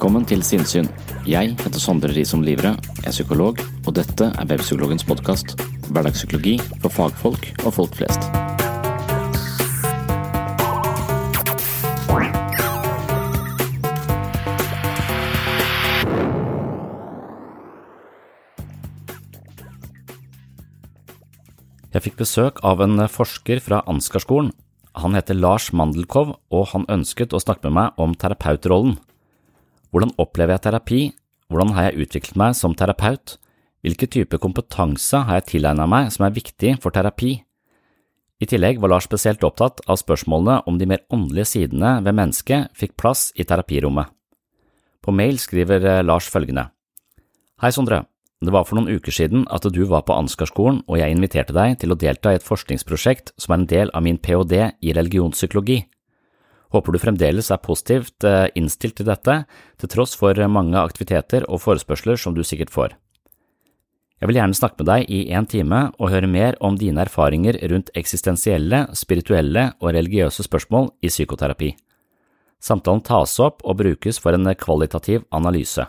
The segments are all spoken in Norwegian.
Velkommen til Sinnsyn. Jeg heter Sondre Risom Livre, er psykolog, og dette er Webpsykologens podkast. Hverdagspsykologi for fagfolk og folk flest. Jeg fikk besøk av en forsker fra Ansgarskolen. Han heter Lars Mandelkov, og han ønsket å snakke med meg om terapeutrollen. Hvordan opplever jeg terapi? Hvordan har jeg utviklet meg som terapeut? Hvilke typer kompetanse har jeg tilegnet meg som er viktig for terapi? I tillegg var Lars spesielt opptatt av spørsmålene om de mer åndelige sidene ved mennesket fikk plass i terapirommet. På mail skriver eh, Lars følgende. Hei, Sondre. Det var for noen uker siden at du var på Ansgarskolen og jeg inviterte deg til å delta i et forskningsprosjekt som er en del av min ph.d. i religionspsykologi. Håper du fremdeles er positivt eh, innstilt til dette, til tross for mange aktiviteter og forespørsler som du sikkert får. Jeg vil gjerne snakke med deg i en time og høre mer om dine erfaringer rundt eksistensielle, spirituelle og religiøse spørsmål i psykoterapi. Samtalen tas opp og brukes for en kvalitativ analyse.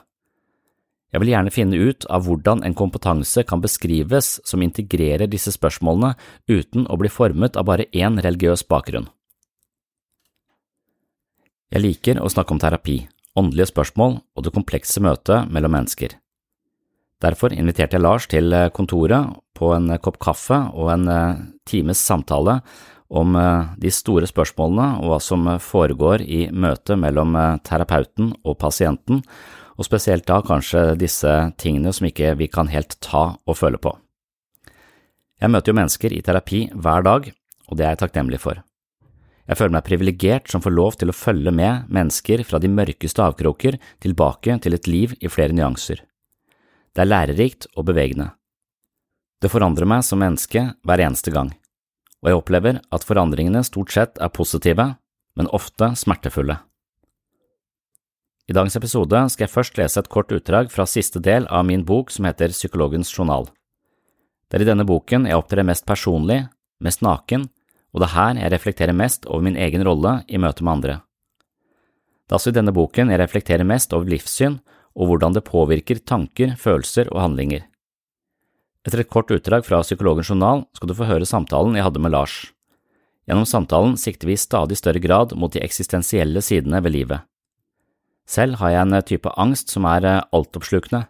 Jeg vil gjerne finne ut av hvordan en kompetanse kan beskrives som integrerer disse spørsmålene uten å bli formet av bare én religiøs bakgrunn. Jeg liker å snakke om terapi, åndelige spørsmål og det komplekse møtet mellom mennesker. Derfor inviterte jeg Lars til kontoret på en kopp kaffe og en times samtale om de store spørsmålene og hva som foregår i møtet mellom terapeuten og pasienten, og spesielt da kanskje disse tingene som ikke vi kan helt ta og føle på. Jeg møter jo mennesker i terapi hver dag, og det er jeg takknemlig for. Jeg føler meg privilegert som får lov til å følge med mennesker fra de mørkeste avkroker tilbake til et liv i flere nyanser. Det er lærerikt og bevegende. Det forandrer meg som menneske hver eneste gang, og jeg opplever at forandringene stort sett er positive, men ofte smertefulle. I dagens episode skal jeg først lese et kort utdrag fra siste del av min bok som heter Psykologens journal. Det er i denne boken jeg opptrer mest personlig, mest naken, og det er her jeg reflekterer mest over min egen rolle i møte med andre. Det er altså i denne boken jeg reflekterer mest over livssyn og hvordan det påvirker tanker, følelser og handlinger. Etter et kort utdrag fra Psykologens journal skal du få høre samtalen jeg hadde med Lars. Gjennom samtalen sikter vi i stadig større grad mot de eksistensielle sidene ved livet. Selv har jeg en type angst som er altoppslukende.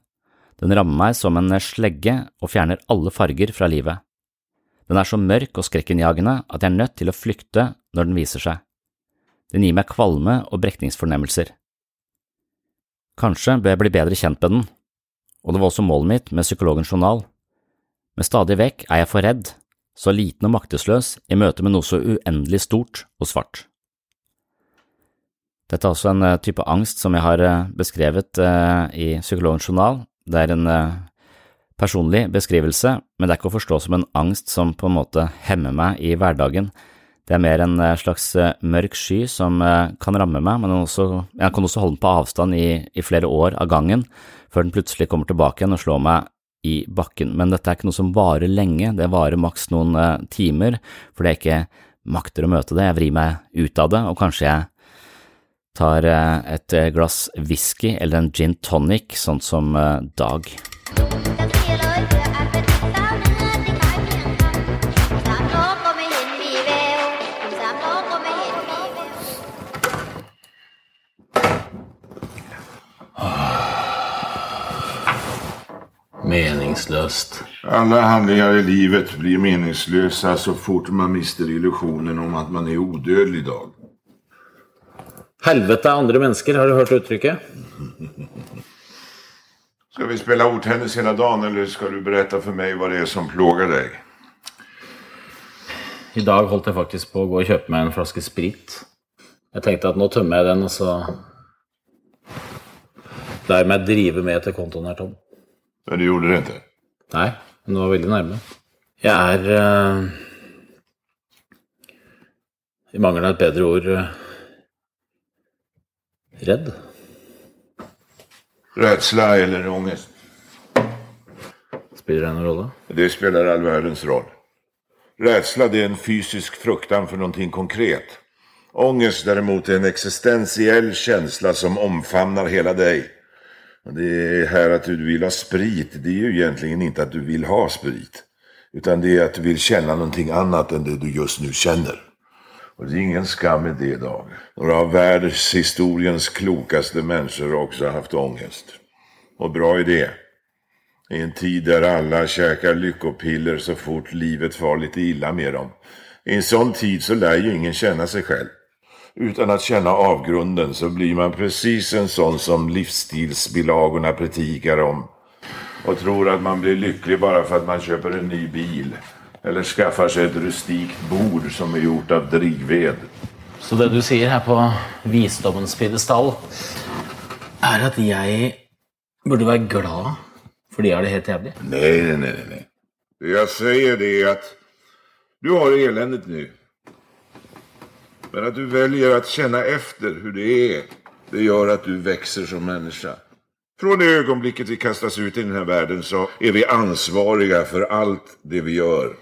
Den rammer meg som en slegge og fjerner alle farger fra livet. Den er så mørk og skrekkinnjagende at jeg er nødt til å flykte når den viser seg. Den gir meg kvalme og brekningsfornemmelser. Kanskje bør jeg bli bedre kjent med den, og det var også målet mitt med Psykologens journal. Men stadig vekk er jeg for redd, så liten og maktesløs i møte med noe så uendelig stort og svart. Dette er også en type angst som jeg har beskrevet i Psykologens journal. Det er en personlig beskrivelse, men det er ikke å forstå som en angst som på en måte hemmer meg i hverdagen. Det er mer en eh, slags eh, mørk sky som eh, kan ramme meg, men også, jeg kan også holde den på avstand i, i flere år av gangen, før den plutselig kommer tilbake igjen og slår meg i bakken. Men dette er ikke noe som varer lenge, det varer maks noen timer, fordi jeg ikke makter å møte det. Jeg vrir meg ut av det, og kanskje jeg tar et glass whisky eller en gin tonic, sånn som Dag. Meningsløst. Alla handlingar i livet blir meningslösa så fort man mister illusionen om at man er odødelig, Dag. Helvete er andre mennesker, har du hørt uttrykket? Skal vi spille ordtennis hele dagen, eller skal du berette for meg hva det er som plåger deg? I dag holdt jeg faktisk på å gå og kjøpe meg en flaske sprit. Jeg tenkte at nå tømmer jeg den, og så lar jeg meg drive med til kontoen er tom. Men du gjorde det ikke? Nei, men det var veldig nærme. Jeg er uh, I mangel av et bedre ord uh, redd. Redsla eller ångest? Spiller det noen rolle? Det spiller all verdens roll. Rädsla er en fysisk fruktan for noe konkret. Ångest derimot er en eksistensiell følelse som omfavner hele deg. Det här att du vill ha sprit, det är ju egentligen inte att du vill ha sprit. Utan det är att du vill känna någonting annat än det du just nu känner. Och det är ingen skam i det, Dag. Några av världshistoriens klokaste människor har också haft ångest. Och bra är det. I en tid där alla käkar lyckopiller så fort livet far lite illa med dem. I en sån tid så lär ju ingen känna sig själv. Utan att känna avgrunden så blir man precis en sån som livsstilsbilagorna predikar om. Och tror att man blir lycklig bara för att man köper en ny bil. Eller skaffar sig ett rustikt bord som är gjort av drivved. Så det du sier her på visdommens pidestall, er at jeg burde være glad fordi jeg har det helt jævlig? Nej, nej, nej, nej. Det jag säger det är att du har eländet nu. Men att du väljer att känna efter hur det är, det gör att du växer som människa. Från det ögonblicket vi kastas ut i den här världen så är vi ansvariga för allt det vi gör.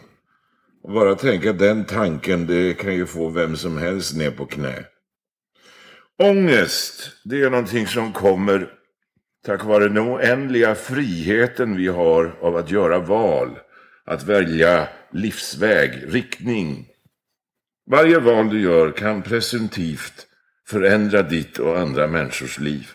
Och bara tänka den tanken, det kan ju få vem som helst ner på knä. Ångest, det är någonting som kommer tack vare den oändliga friheten vi har av att göra val, att välja livsväg, riktning, varje val du gör kan presumtivt förändra ditt och andra människors liv.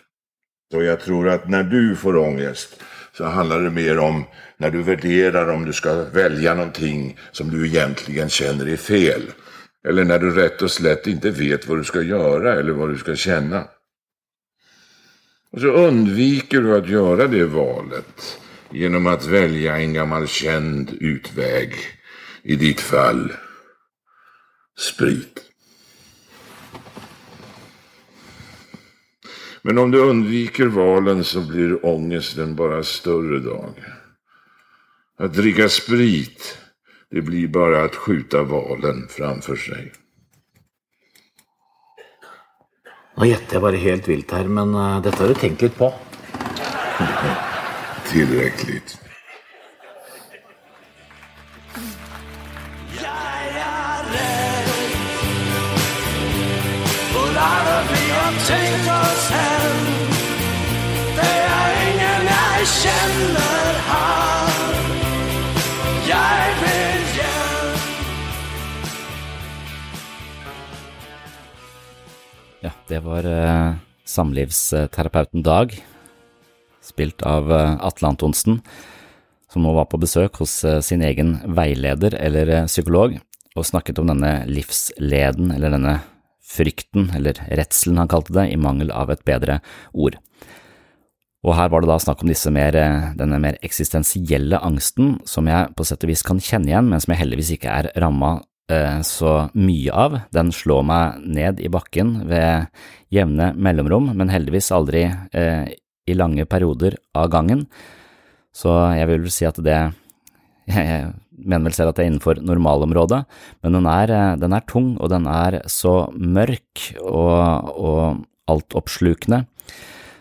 Så jag tror att när du får ångest så handlar det mer om när du värderar om du ska välja någonting som du egentligen känner är fel. Eller när du rätt och slätt inte vet vad du ska göra eller vad du ska känna. Och så undviker du att göra det valet genom att välja en gammal känd utväg. I ditt fall sprit. Men om du undviker valen så blir ångesten bara större dag. Att dricka sprit, det blir bara att skjuta valen framför sig. Nå gjetter jeg bare helt vilt her, men uh, dette har du tenkt litt på. Tillräckligt. Tenkt oss hen. Det er ingen jeg kjenner her. Jeg vil hjem. Ja, det var uh, samlivsterapeuten Dag, spilt av uh, Atle Antonsen, som nå var på besøk hos uh, sin egen veileder eller psykolog, og snakket om denne livsleden, eller denne frykten, eller redselen han kalte det, i mangel av et bedre ord. Og her var det da snakk om mer, denne mer eksistensielle angsten, som jeg på sett og vis kan kjenne igjen, men som jeg heldigvis ikke er ramma eh, så mye av. Den slår meg ned i bakken ved jevne mellomrom, men heldigvis aldri eh, i lange perioder av gangen. Så jeg vil si at det mener vel selv at det er innenfor normalområdet, men den er, eh, den er tung, og den er så mørk og, og altoppslukende,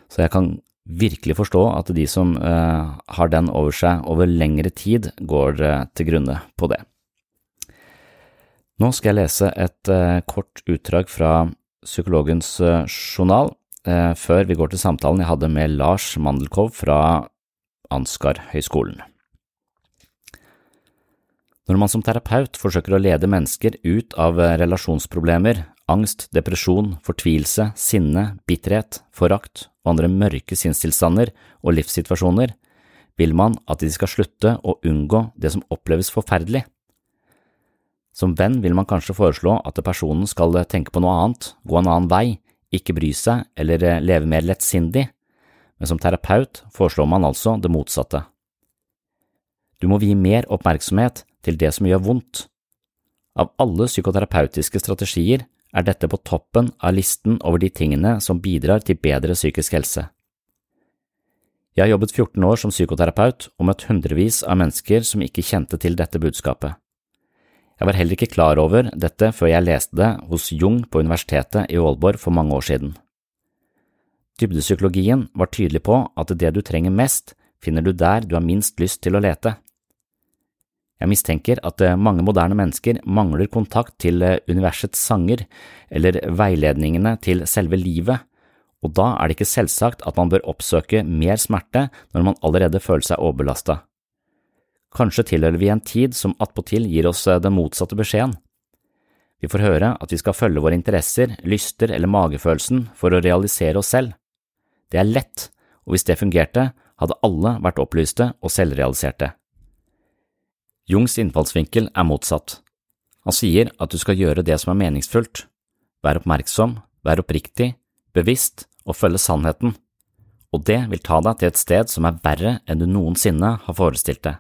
så jeg kan virkelig forstå at de som eh, har den over seg over lengre tid, går eh, til grunne på det. Nå skal jeg lese et eh, kort utdrag fra Psykologens journal, før vi går til samtalen jeg hadde med Lars Mandelkov fra Ansgar-høgskolen. Når man som terapeut forsøker å lede mennesker ut av eh, relasjonsproblemer, angst, depresjon, fortvilelse, sinne, bitterhet, forakt og andre mørke sinnstilstander og livssituasjoner, vil man at de skal slutte å unngå det som oppleves forferdelig. Som venn vil man kanskje foreslå at personen skal tenke på noe annet, gå en annen vei, ikke bry seg eller eh, leve mer lettsindig, men som terapeut foreslår man altså det motsatte. Du må vie mer oppmerksomhet til det som gjør vondt. Av alle psykoterapeutiske strategier er dette på toppen av listen over de tingene som bidrar til bedre psykisk helse. Jeg har jobbet 14 år som psykoterapeut og møtt hundrevis av mennesker som ikke kjente til dette budskapet. Jeg var heller ikke klar over dette før jeg leste det hos Jung på Universitetet i Aalborg for mange år siden. Dybdepsykologien var tydelig på at det du trenger mest, finner du der du har minst lyst til å lete. Jeg mistenker at eh, mange moderne mennesker mangler kontakt til eh, universets sanger eller veiledningene til selve livet, og da er det ikke selvsagt at man bør oppsøke mer smerte når man allerede føler seg overbelasta. Kanskje tilhører vi en tid som attpåtil gir oss eh, den motsatte beskjeden. Vi får høre at vi skal følge våre interesser, lyster eller magefølelsen for å realisere oss selv. Det er lett, og hvis det fungerte, hadde alle vært opplyste og selvrealiserte. Jungs innfallsvinkel er motsatt. Han sier at du skal gjøre det som er meningsfullt, være oppmerksom, være oppriktig, bevisst og følge sannheten, og det vil ta deg til et sted som er verre enn du noensinne har forestilt deg.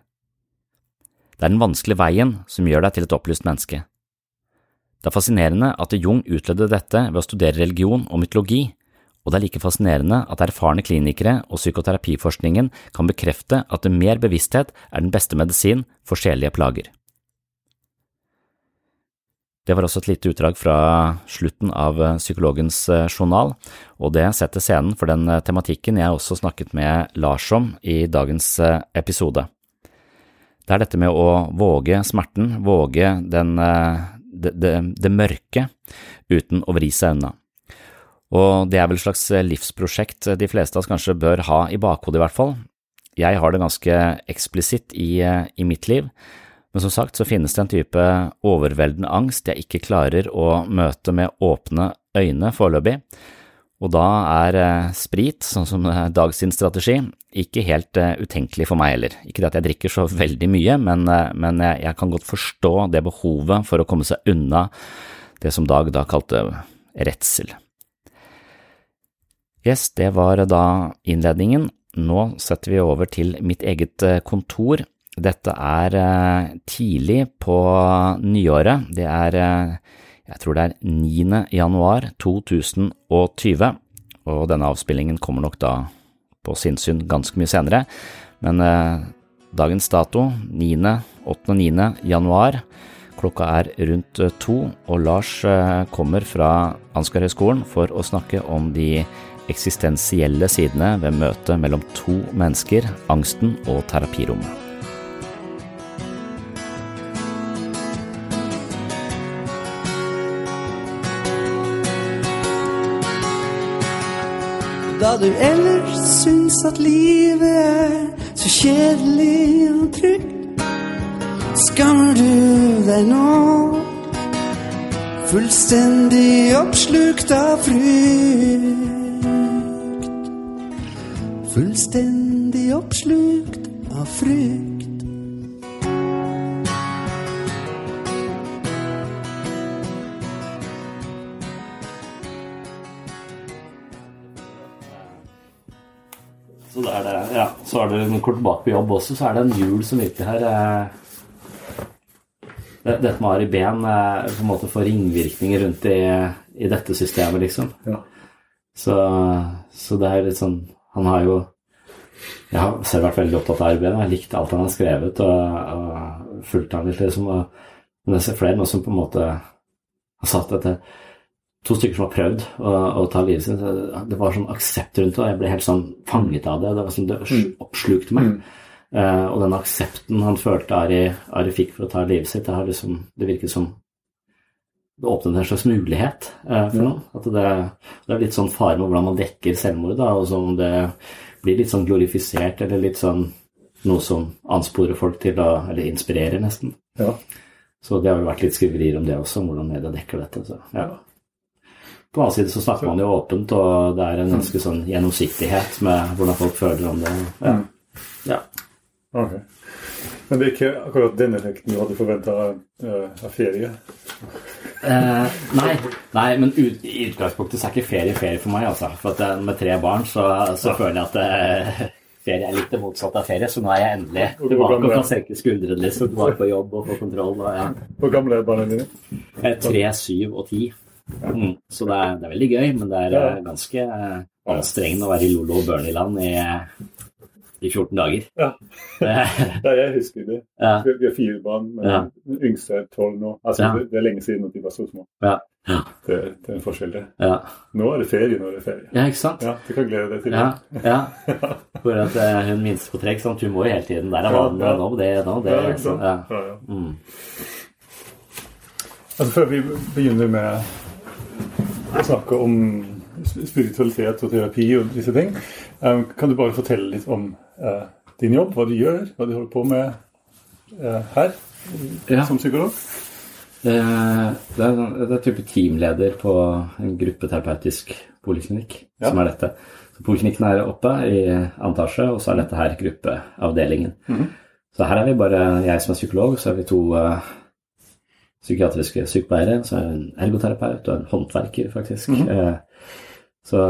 Det er den vanskelige veien som gjør deg til et opplyst menneske. Det er fascinerende at Jung utlødde dette ved å studere religion og mytologi, og det er like fascinerende at erfarne klinikere og psykoterapiforskningen kan bekrefte at mer bevissthet er den beste medisin for sjelelige plager. Det var også et lite utdrag fra slutten av Psykologens eh, journal, og det setter scenen for den eh, tematikken jeg også snakket med Lars om i dagens eh, episode. Det er dette med å våge smerten, våge den, det, det, det mørke, uten å vri seg unna. Og det er vel et slags livsprosjekt de fleste av oss kanskje bør ha i bakhodet, i hvert fall. Jeg har det ganske eksplisitt i, i mitt liv, men som sagt så finnes det en type overveldende angst jeg ikke klarer å møte med åpne øyne foreløpig, og da er eh, sprit, sånn som eh, Dag sin strategi, ikke helt utenkelig for meg heller. Ikke det at jeg drikker så veldig mye, men, men jeg, kan godt forstå det behovet for å komme seg unna det som Dag da kalte redsel. Yes, det var da innledningen. Nå setter vi over til mitt eget uh, kontor. Dette er tidlig på nyåret. Det er jeg tror det er 9. januar 2020, og denne avspillingen kommer nok da på sinnssyn ganske mye senere, men eh, dagens dato, 9., 8. og 9. januar, klokka er rundt eh, to, og Lars eh, kommer fra Ansgarhøgskolen for å snakke om de eksistensielle sidene ved møtet mellom to mennesker, angsten og terapirommet. Da du ellers syns at livet er så kjedelig og trygt, skammer du deg nå. Fullstendig oppslukt av frykt. Fullstendig oppslukt av frykt. Så, det er det, ja. så er det en kort bak på jobb også, så er det en hjul som virkelig her eh, Dette med Ari Behn eh, på en måte får ringvirkninger rundt i, i dette systemet, liksom. Så, så det er litt sånn Han har jo Jeg har selv vært veldig opptatt av arbeidet. Jeg har likt alt han har skrevet, og, og fulgt han litt, liksom. Og, men jeg ser flere nå som på en måte har satt dette To stykker som har prøvd å, å ta livet sitt. Det var sånn aksept rundt det, og jeg ble helt sånn fanget av det. Det var sånn, det oppslukte meg. Eh, og den aksepten han følte Ari, Ari fikk for å ta livet sitt, det, har liksom, det virket som det åpnet en slags mulighet eh, for noen. At det, det er litt sånn fare med hvordan man dekker selvmord, da, og som det blir litt sånn glorifisert, eller litt sånn noe som ansporer folk til å Eller inspirerer, nesten. Ja. Så det har jo vært litt skriverier om det også, om hvordan media dekker dette. Så, ja. På den annen side så snakker man jo åpent, og det er en ganske sånn gjennomsiktighet med hvordan folk føler om det. Ja. Mm. ja. Ok. Men det er ikke akkurat den effekten du hadde forventa av ferie? Eh, nei, nei, men ut, i utgangspunktet så er ikke ferie ferie for meg. altså. For at eh, Med tre barn så, så føler jeg at eh, ferie er litt det motsatte av ferie. Så nå er jeg endelig tilbake og kan senke skuldrene liksom, tilbake på jobb og få kontroll. Og, ja. Hvor gamle er barna dine? Eh, Tre, syv og ti. Mm. Så det er, det er veldig gøy, men det er Ja. eh, ganske eh, anstrengende å være i Lolo og Børneland i, i 14 dager. Ja. Ja, jeg husker det. ja, Vi har fire barn, men Ja. yngste er tolv nå. Altså, Ja. det, det er lenge siden at de var så små. ja, ja, Det, det er en forskjell, det. ja. Nå er det ferie, nå er det ferie. ja, ikke sant? Ja, Du kan glede deg til det. ja. For at eh, hun minste på trekk, sånn sant? hun må jo hele tiden Der er Ja, vannet, ja. nå det, nå det. Ja, ikke så, sant? ja. Ja, ja. Mm. Altså, før vi begynner med å snakke om spiritualitet og terapi og disse ting, um, kan du bare fortelle litt om eh, din jobb, hva du gjør, hva du holder på med eh, her Ja. som psykolog? Eh, Det er, det er type teamleder på en gruppeterapeutisk poliklinikk Ja. som er dette. Så Poliklinikken er oppe i antasje, og så er dette her gruppeavdelingen. Mhm. Så her er vi bare jeg som er psykolog, så er vi to uh, psykiatriske sykepleiere, så er en ergoterapeut og en håndverker, faktisk. Mhm. Eh, så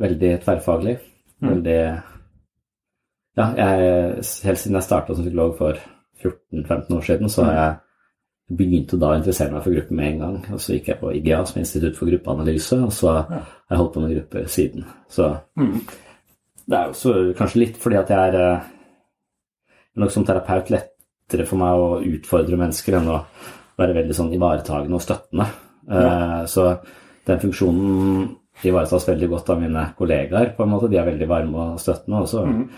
veldig tverrfaglig. Mhm. Veldig Ja, jeg, helt siden jeg starta som psykolog for 14-15 år siden, så har jeg begynte da å interessere meg for grupper med en gang. Og så gikk jeg på IGA, som Institutt for gruppeanalyse, og så har jeg holdt på med grupper siden. Så Mhm. det er jo så kanskje litt fordi at jeg er eh, nok som terapeut lettere for meg å utfordre mennesker enn å være veldig sånn ivaretagende og støttende. Ja. Så den funksjonen ivaretas veldig godt av mine kollegaer, på en måte. De er veldig varme og støttende. Og så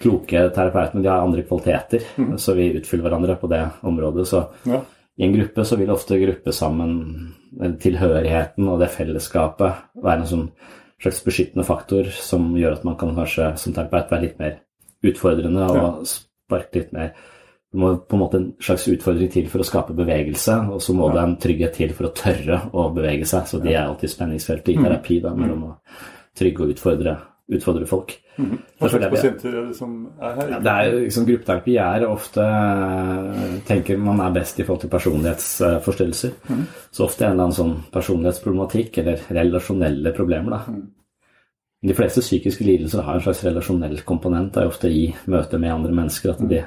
kloke terapeuter, men de har andre kvaliteter, så vi utfyller hverandre på det området. Så Ja. i en gruppe så vil ofte gruppe sammen, tilhørigheten og det fellesskapet være en sånn slags beskyttende faktor som gjør at man kan kanskje som terapeut være litt mer utfordrende og sparke litt mer Det må på en måte en slags utfordring til for å skape bevegelse, og så må det en trygghet til for å tørre å bevege seg. Så det er alltid spenningsfeltet i terapi, da, mellom å trygge og utfordre, utfordre folk. Hva slags er pasienter er det som er her? ja, det er jo liksom Gruppeterapi er ofte eh, tenker man er best i forhold til personlighetsforstyrrelser. Så ofte er det en eller annen sånn personlighetsproblematikk eller relasjonelle problemer. da. De fleste psykiske lidelser har en slags relasjonell komponent. Det er ofte i møte med andre mennesker at de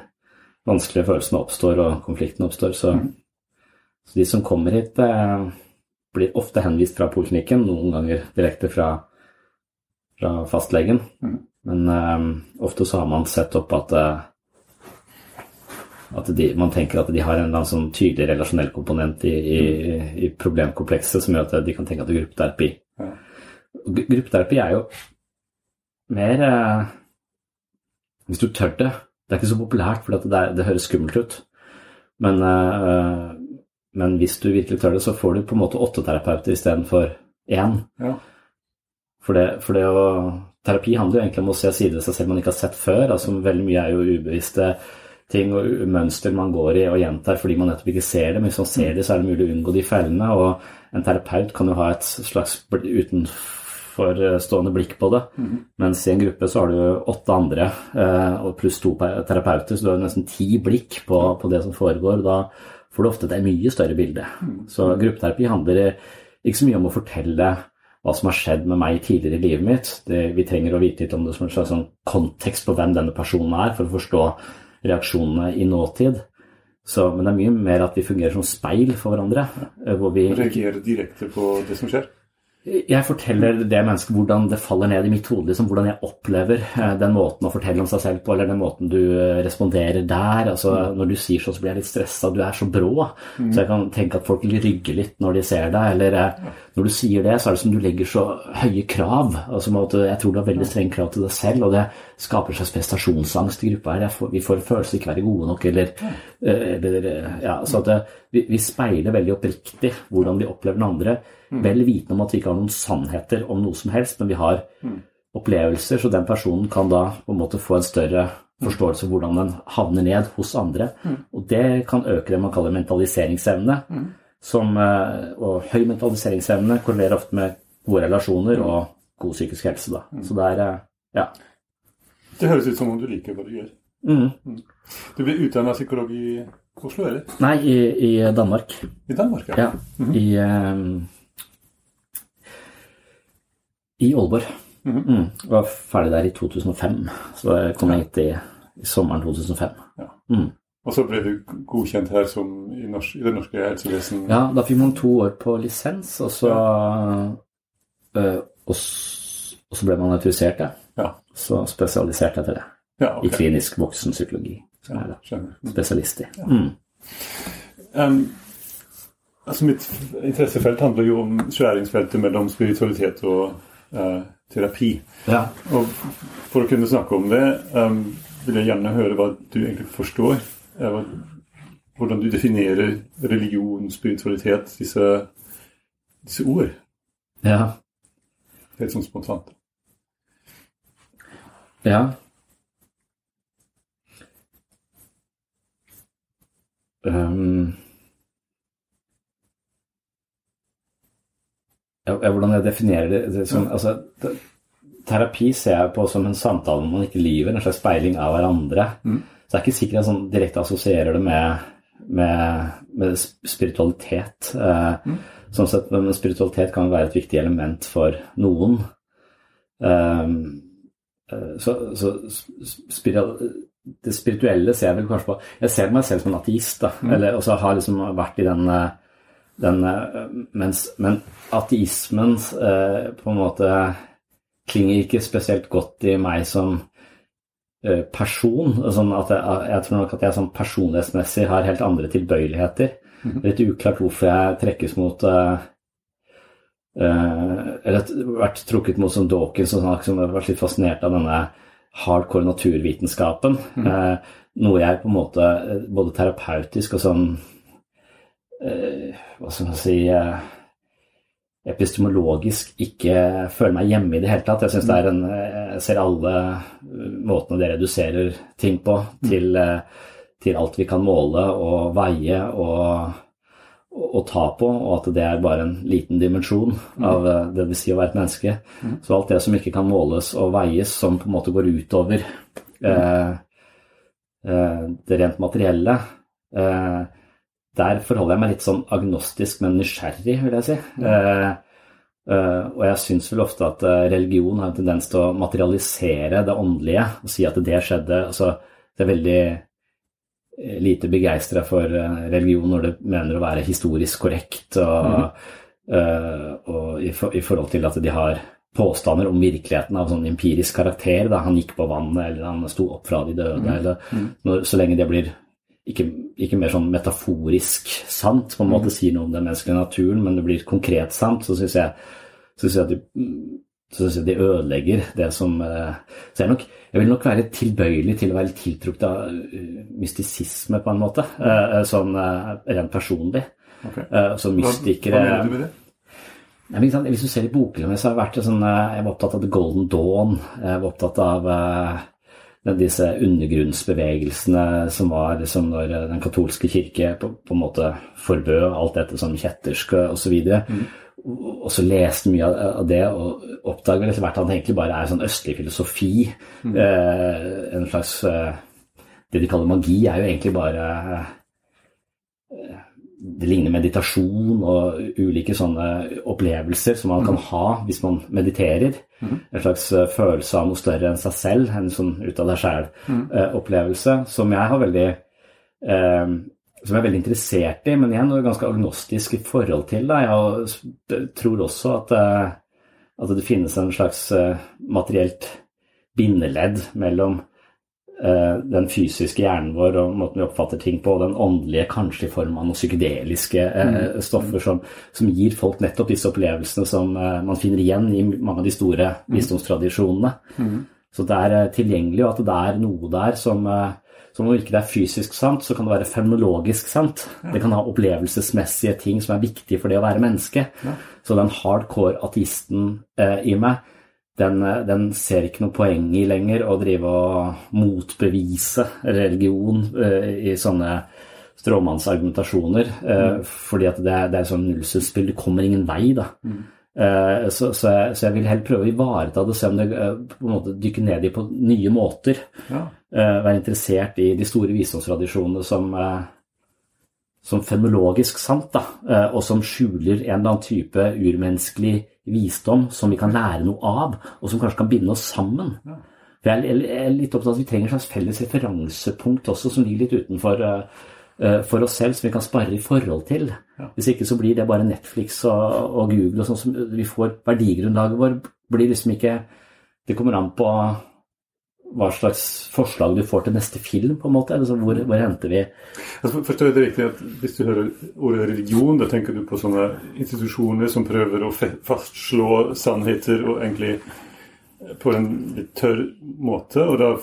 vanskelige følelsene oppstår og konfliktene oppstår. Så, så de som kommer hit, eh, blir ofte henvist fra poliklinikken, noen ganger direkte fra, fra fastlegen. Men um, ofte så har man sett opp at, eh, at de, man tenker at de har en eller annen sånn tydelig relasjonell komponent i, i, i problemkomplekset som gjør at de kan tenke at det er gruppeterapi. Ja. Gruppeterapi er jo mer eh, Hvis du tør det Det er ikke så populært, for det, det høres skummelt ut. Men, eh, men hvis du virkelig tør det, så får du på en måte åtte terapeuter istedenfor én. Ja. For det, for det å Terapi handler jo egentlig om å se sider ved seg selv man ikke har sett før. altså Veldig mye er jo ubevisste ting og mønster man går i og gjentar fordi man nettopp ikke ser det. Men hvis man ser det, så er det mulig å unngå de fellene. Og en terapeut kan jo ha et slags utenforstående blikk på det. Mens i en gruppe så har du åtte andre eh, og pluss to terapeuter, så du har nesten ti blikk på, på det som foregår. Da får du ofte et mye større bilde. Så gruppeterapi handler ikke så mye om å fortelle hva som har skjedd med meg tidligere i livet mitt. Det, vi trenger å vite litt om det som en slags sånn kontekst på hvem denne personen er, for å forstå reaksjonene i nåtid. Så, men det er mye mer at vi fungerer som speil for hverandre. eh, Hvor vi Reagerer direkte på det som skjer? Jeg forteller det mennesket hvordan det faller ned i mitt hode, liksom, hvordan jeg opplever eh, den måten å fortelle om seg selv på, eller den måten du eh, responderer der. altså Når du sier sånn, så blir jeg litt stressa, du er så brå. Så jeg kan tenke at folk rygger litt når de ser deg. Eller eh, når du sier det, så er det som du legger så høye krav. altså Jeg tror du har veldig strenge krav til deg selv, og det skaper en slags prestasjonsangst i gruppa. her. Får, vi får en følelse av ikke være gode nok, eller, eh, eller eh, ja, så det, vi, vi speiler veldig oppriktig hvordan vi opplever den andre. Vel vitende om at vi ikke har noen sannheter om noe som helst, men vi har opplevelser, så den personen kan da på en måte få en større forståelse av hvordan den havner ned hos andre. Og det kan øke det man kaller mentaliseringsevne. Som, eh, og høy mentaliseringsevne korrelerer ofte med gode relasjoner og god psykisk helse. Da. Så det er eh, ja. Det høres ut som om du liker hva du gjør. Mm. Du ble utdanna psykolog i Oslo, eller? Nei, i, i Danmark. I Danmark, Ja. I um, I Aalborg. mm. Var ferdig der i 2005. Så jeg kom hit i, i sommeren 2005. Ja. Mm. Og så ble du godkjent her som i, norsk, i det norske helsevesen. Ja, da fikk man to år på lisens, og så øh, og, og så ble man autorisert, ja. Så spesialiserte jeg til det. Ja, I ok. klinisk voksenpsykologi. Som jeg er spesialist i. Mm. Um, altså mitt interessefelt handler jo om skjæringsfeltet mellom spiritualitet og uh, terapi. Ja. Og for å kunne snakke om det, um, vil jeg gjerne høre hva du egentlig forstår. eh, hva, hvordan du definerer religion, spiritualitet, disse, disse ord. ja. Helt sånn spontant. Ja. Um, ja, hvordan jeg definerer det, det som, altså, te- Terapi ser jeg på som en samtale man ikke lyver, en slags speiling av hverandre. Så jeg er ikke sikker jeg sånn direkte assosierer det med, med, med sp- spiritualitet. Eh, Sånn sett, men spiritualitet kan være et viktig element for noen. Um, så, så spiral, det spirituelle ser jeg vel kanskje på Jeg ser meg selv som en ateist, da. Eller, og så har liksom vært i den, eh, den eh, mens, Men ateismen eh, på en måte klinger ikke spesielt godt i meg som eh, person. Sånn at jeg, jeg tror nok at jeg sånn personlighetsmessig har helt andre tilbøyeligheter. Er Litt uklart hvorfor jeg trekkes mot eh, eh, Eller vært trukket mot som Dawkins, sånn, som har vært litt fascinert av denne hardcore naturvitenskapen. Eh, noe jeg på en måte eh, både terapeutisk og sånn eh, Hva skal man si eh, epistemologisk ikke føler meg hjemme i det hele tatt. Jeg synes det er en, jeg ser alle måtene det reduserer ting på til, eh, til alt vi kan måle og veie og, og ta på, og at det er bare en liten dimensjon av eh, det vil si å være et menneske. Så alt det som ikke kan måles og veies, som på en måte går utover eh, eh, det rent materielle, eh, der forholder jeg meg litt sånn agnostisk, men nysgjerrig, vil jeg si. Eh, eh, og jeg syns vel ofte at religion har en tendens til å materialisere det åndelige og si at det skjedde. Altså, det er veldig lite begeistra for eh, religion når det mener å være historisk korrekt, og, eh, og i, for, i forhold til at de har påstander om virkeligheten av sånn empirisk karakter. Da. Han gikk på vannet, eller han sto opp fra de døde, eller når, så lenge det blir ikke, ikke mer sånn metaforisk sant, på en måte sier noe om den menneskelige naturen, men det blir konkret sant, så syns jeg, synes jeg at de, så de ødelegger det som eh, Så jeg, nok, jeg vil nok være tilbøyelig til å være tiltrukket av eh, mystisisme, på en måte, eh, sånn rent personlig. Ok. Eh, Så Hva, mystikere hva mener du med det? Nei, men Hvis du ser i boken, mi, så har jeg vært sånn Jeg var opptatt av The Golden Dawn. Jeg var opptatt av disse undergrunnsbevegelsene som var liksom når den katolske kirke på, på en måte forbød alt dette som kjettersk osv. Og så leste mye av det og oppdaget etter hvert at det egentlig bare er sånn østlig filosofi. Mm. en slags eh, Det de kaller magi, er jo egentlig bare eh, det ligner meditasjon og ulike sånne opplevelser som man kan ha hvis man mediterer. En slags eh, følelse av noe større enn seg selv, en sånn ut av deg sjæl-opplevelse, som jeg har veldig eh, som jeg er veldig interessert i, men igjen ganske agnostisk i forhold til det. Jeg tror også at, eh, at det finnes en slags eh, materielt bindeledd mellom eh, den fysiske hjernen vår og måten vi oppfatter ting på, og den åndelige, kanskje i form av noen psykedeliske mm. stoffer som, som, gir folk nettopp disse opplevelsene som man finner igjen i mange av de store mm. visdomstradisjonene. Mm. Så det er tilgjengelig, og at det er noe der som så om ikke er fysisk sant, så kan det være fenomenologisk sant. Ja. Det kan ha opplevelsesmessige ting som er viktige for det å være menneske. Ja. Så den hardcore ateisten eh, i meg, den, eh, den, ser ikke noe poeng i lenger å drive og motbevise religion eh, i sånne stråmannsargumentasjoner. Eh, mm. Fordi at det, det er sånn nullsumspill. Du kommer ingen vei, da. Mm. Eh, så, så, jeg, så, jeg, vil heller prøve å ivareta det, se om det eh, på en måte dykker ned i på nye måter. Ja. Eh, være interessert i de store visdomstradisjonene som, som fenomenologisk sant, da, og som skjuler en eller annen type urmenneskelig visdom som vi kan lære noe av, og som kanskje kan binde oss sammen. Ja. For jeg er litt opptatt av at Vi trenger et slags felles referansepunkt også, som ligger litt utenfor for oss selv som vi kan spare i forhold til. Hvis ikke så blir det bare Netflix og, og Google og sånn som vi får Verdigrunnlaget vår blir liksom ikke Det kommer an på hva slags forslag du får til neste film, på en måte. Altså, hvor, hvor henter vi altså, Forstår jeg det riktig at hvis du hører ordet religion, da tenker du på sånne institusjoner som prøver å fastslå sannheter og egentlig på en litt tørr måte, og da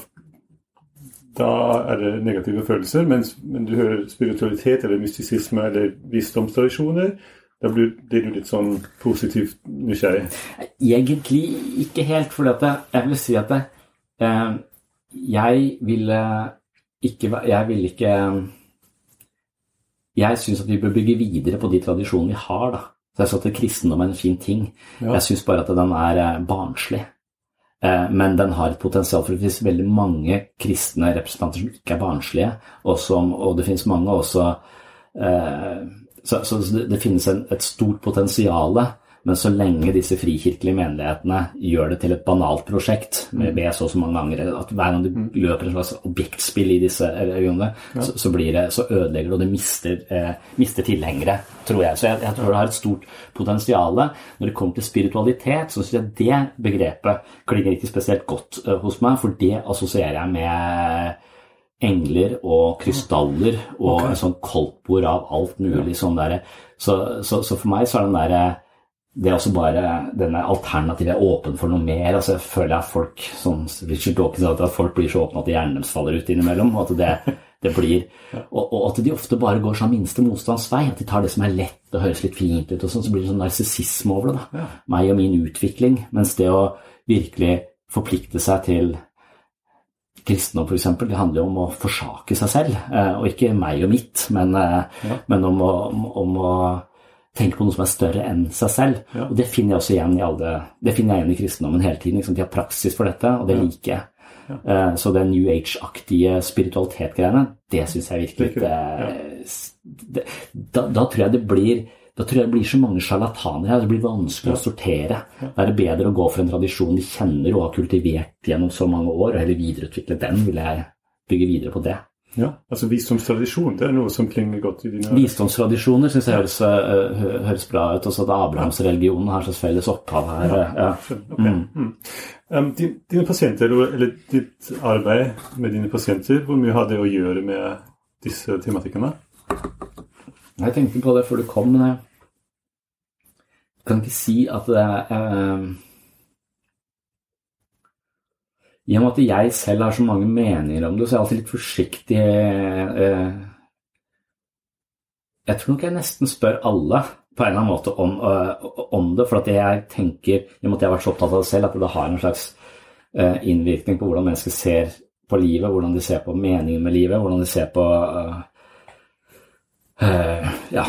da er det negative følelser. Mens men du hører spiritualitet eller mystisisme eller visdomstradisjoner, da blir, blir, du litt sånn positivt nysgjerrig. Egentlig ikke helt, for jeg vil si at det, eh, jeg ville ikke Jeg ville ikke Jeg syns at vi bør bygge videre på de tradisjonene vi har, da. Så jeg sa at kristendom er en fin ting. Ja. Jeg syns bare at den er eh, barnslig. Eh, men den har et potensial for det finnes veldig mange kristne representanter som ikke er barnslige, og, som, og det finnes mange også eh, Så, så det, finnes en, et stort potensial men så lenge disse frikirkelige menighetene gjør det til et banalt prosjekt med B så og så mange ganger, at hver gang du mm. løper en slags objektspill i disse regionene, ja. så, så, blir det, så ødelegger det, og det mister, eh, mister tilhengere, tror jeg. Så jeg, jeg, tror det har et stort potensial. Når det kommer til spiritualitet, så syns jeg det begrepet klinger ikke spesielt godt eh, hos meg, for det assosierer jeg med engler og krystaller og okay. en sånn koldtbord av alt mulig sånn derre så, så, så, for meg så er den derre det er også bare denne alternativet er åpen for noe mer. altså Jeg føler at folk som Richard Dawkins sa, at folk blir så åpne at hjernen deres faller ut innimellom. og at det, det blir, og, og, at de ofte bare går sånn minste motstands vei. At de tar det som er lett og høres litt fint ut, og sånn, så blir det sånn narsissisme over det. da. Meg og min utvikling. Mens det å virkelig forplikte seg til kristendom f.eks., det handler jo om å forsake seg selv. Eh, og ikke meg og mitt, men, eh, ja. men om, å, om, om å tenker på noe som er større enn seg selv. Ja. Og det finner jeg også igjen i alle, det finner jeg igjen i kristendommen hele tiden. Liksom. De har praksis for dette, og det ja. liker jeg. Ja. Uh, så det New Age-aktige spiritualitet-greiene, det syns jeg virkelig det, det, da, da, tror jeg det blir da tror jeg det blir så mange sjarlataner her. Det blir vanskelig å sortere. Da er det bedre å gå for en tradisjon de kjenner og har kultivert gjennom så mange år, og heller videreutvikle den. Vil jeg bygge videre på det. Ja, altså Visdomstradisjon det er noe som klinger godt i dine Visdomstradisjoner syns jeg høres, uh, høres, bra ut. Også at Abrahamsreligionen har slags felles opphav her. Ja, ja. Okay. Mm. Mm. Um, dine pasienter, eller ditt arbeid med dine pasienter, hvor mye har det å gjøre med disse tematikkene? Jeg tenkte på det før du kom, men jeg kan ikke si at det er uh, i og med at jeg selv har så mange meninger om det, så er jeg alltid litt forsiktig. Eh, jeg tror nok jeg nesten spør alle på en eller annen måte om, eh, om det, for at jeg tenker, i og med at jeg har vært så opptatt av det selv, at det har en slags eh, innvirkning på hvordan mennesker ser på livet, hvordan de ser på meningen med livet, hvordan de ser på Ja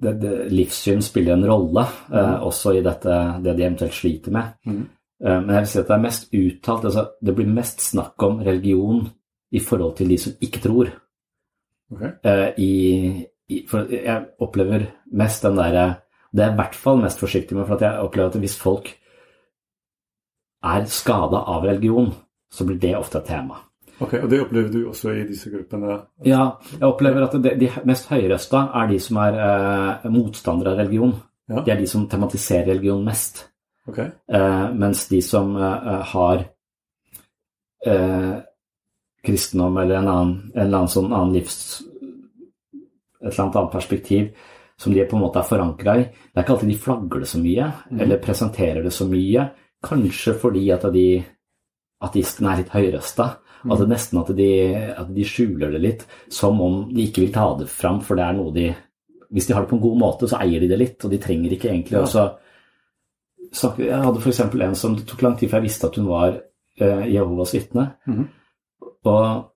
det, det, livssyn spiller en rolle, mm. også i dette, det de eventuelt sliter med. Mm. Eh, men jeg vil si at det er mest uttalt altså Det blir mest snakk om religion i forhold til de som ikke tror. Okay. Eh, I, i, for jeg opplever mest den derre Det er jeg i hvert fall mest forsiktig med, for at jeg opplever at hvis folk er skada av religion, så blir det ofte et tema. Ok, Og det opplever du også i disse gruppene? Ja, jeg opplever at de, de mest høyrøsta er de som er eh, motstandere av religion. Ja. De er de som tematiserer religion mest. Ok, Eh, mens de som eh, har eh, kristendom eller en, annen, en eller annen sånn annen livs... Et eller annet annet perspektiv som de på en måte er forankra i. Det er ikke alltid de flagger det så mye, eller presenterer det så mye. Kanskje fordi at de ateistene er litt høyrøsta. At det nesten at de, at de skjuler det litt, som om de ikke vil ta det fram, for det er noe de Hvis de har det på en god måte, så eier de det litt, og de trenger ikke egentlig Ja. også snakke Jeg hadde f.eks. en som det tok lang tid før jeg visste at hun var eh, Jehovas vitne. Mhm. Og,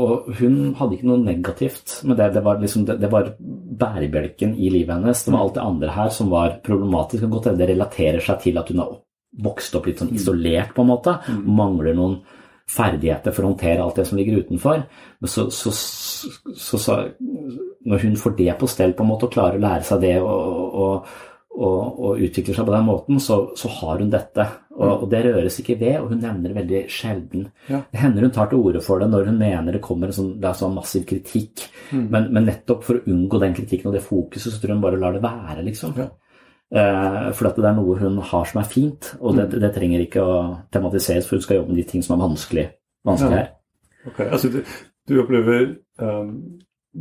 og hun hadde ikke noe negativt med det. Det var, liksom, det, det var bærebjelken i livet hennes. Det var alt det andre her som var problematisk. og godt det relaterer seg til at hun har vokst opp litt sånn isolert, på en måte. Mangler noen ferdigheter for å håndtere alt det som ligger utenfor. Men så, så, så, så, når hun får det på stell på en måte og klarer å lære seg det og, og, og, og utvikler seg på den måten, så, så har hun dette. Og, og det røres ikke ved, og hun nevner det veldig sjelden. Ja. Det hender hun tar til orde for det når hun mener det kommer en sånn, det er sånn massiv kritikk. Men, men nettopp for å unngå den kritikken og det fokuset, så tror jeg hun bare lar det være, liksom. Ja. Eh, for at det er noe hun har som er fint, og det, det trenger ikke å tematiseres, for hun skal jobbe med de ting som er vanskelig, vanskelig Ja. her. ok. Altså, du, du opplever um,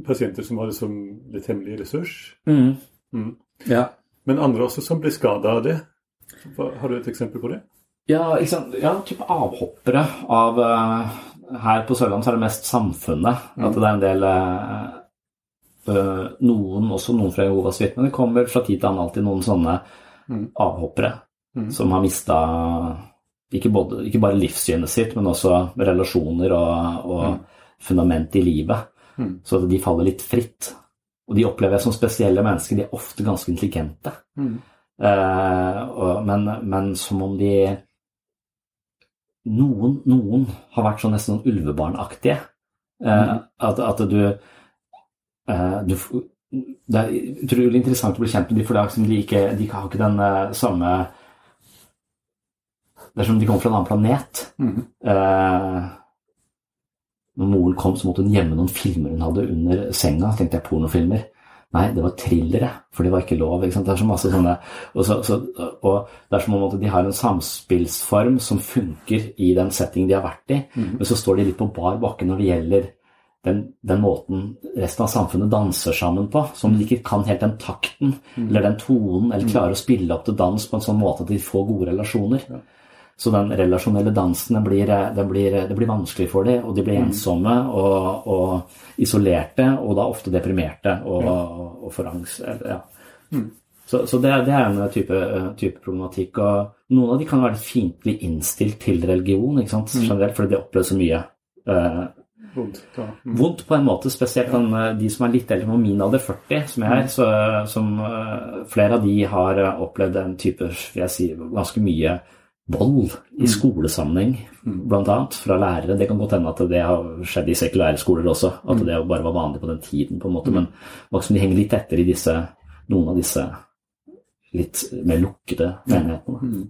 pasienter som har det som litt hemmelig ressurs, Mm. Mm. Ja. Men andre også som blir skada av det. Har du et eksempel på det? Ja, ikke ja, type avhoppere av eh, Her på Sørlandet så er det mest samfunnet. At det er en del eh, eh, Noen, også noen fra Jehovas vitner. Det kommer fra tid til annen alltid noen sånne avhoppere som har mista ikke, både- ikke bare livssynet sitt, men også relasjoner og, og fundament i livet. Så at de faller litt fritt. Og de opplever jeg som spesielle mennesker. De er ofte ganske intelligente. Eh, og, men, men som om de noen, noen har vært sånn nesten sånn ulvebarnaktige. Eh, at, at du, eh, du Det er utrolig interessant å bli kjent med dem, for det er liksom de, ikke, de har ikke den eh, samme Det er som om de kommer fra en annen planet. Eh, når moren kom, så måtte hun gjemme noen filmer hun hadde under senga. tenkte jeg pornofilmer. Nei, det var thrillere, for det var ikke lov. ikke? Det er så masse sånne, og, så, så, og det er som om de har en samspillsform som funker i den setting de har vært i, men så står de litt på bar bakke når det gjelder den, den måten resten av samfunnet danser sammen på, som de ikke kan helt den takten eller den tonen, eller klarer å spille opp til dans på en sånn måte at de får gode relasjoner. Så den relasjonelle dansen den blir, den blir, det blir vanskelig for dem, og de blir ensomme og, og isolerte, og da ofte deprimerte og, og, og angst. eller, Ja. Så, så det, det er en type, type problematikk. Og noen av de kan være fiendtlig innstilt til religion ikke sant? generelt, fordi de opplever så mye eh, Vondt. Mm. vondt på en måte, spesielt eh, de som er litt eldre, på min alder, 40, som jeg er. Så, som, eh, flere av de har eh, opplevd en type, vil jeg si, ganske mye vold i skolesammenheng, blant annet, fra lærere. Det kan godt hende at det har skjedd i sekulære skoler også, at det bare var vanlig på den tiden, på en måte. Men det de henger litt etter i disse, noen av disse litt mer lukkede menighetene.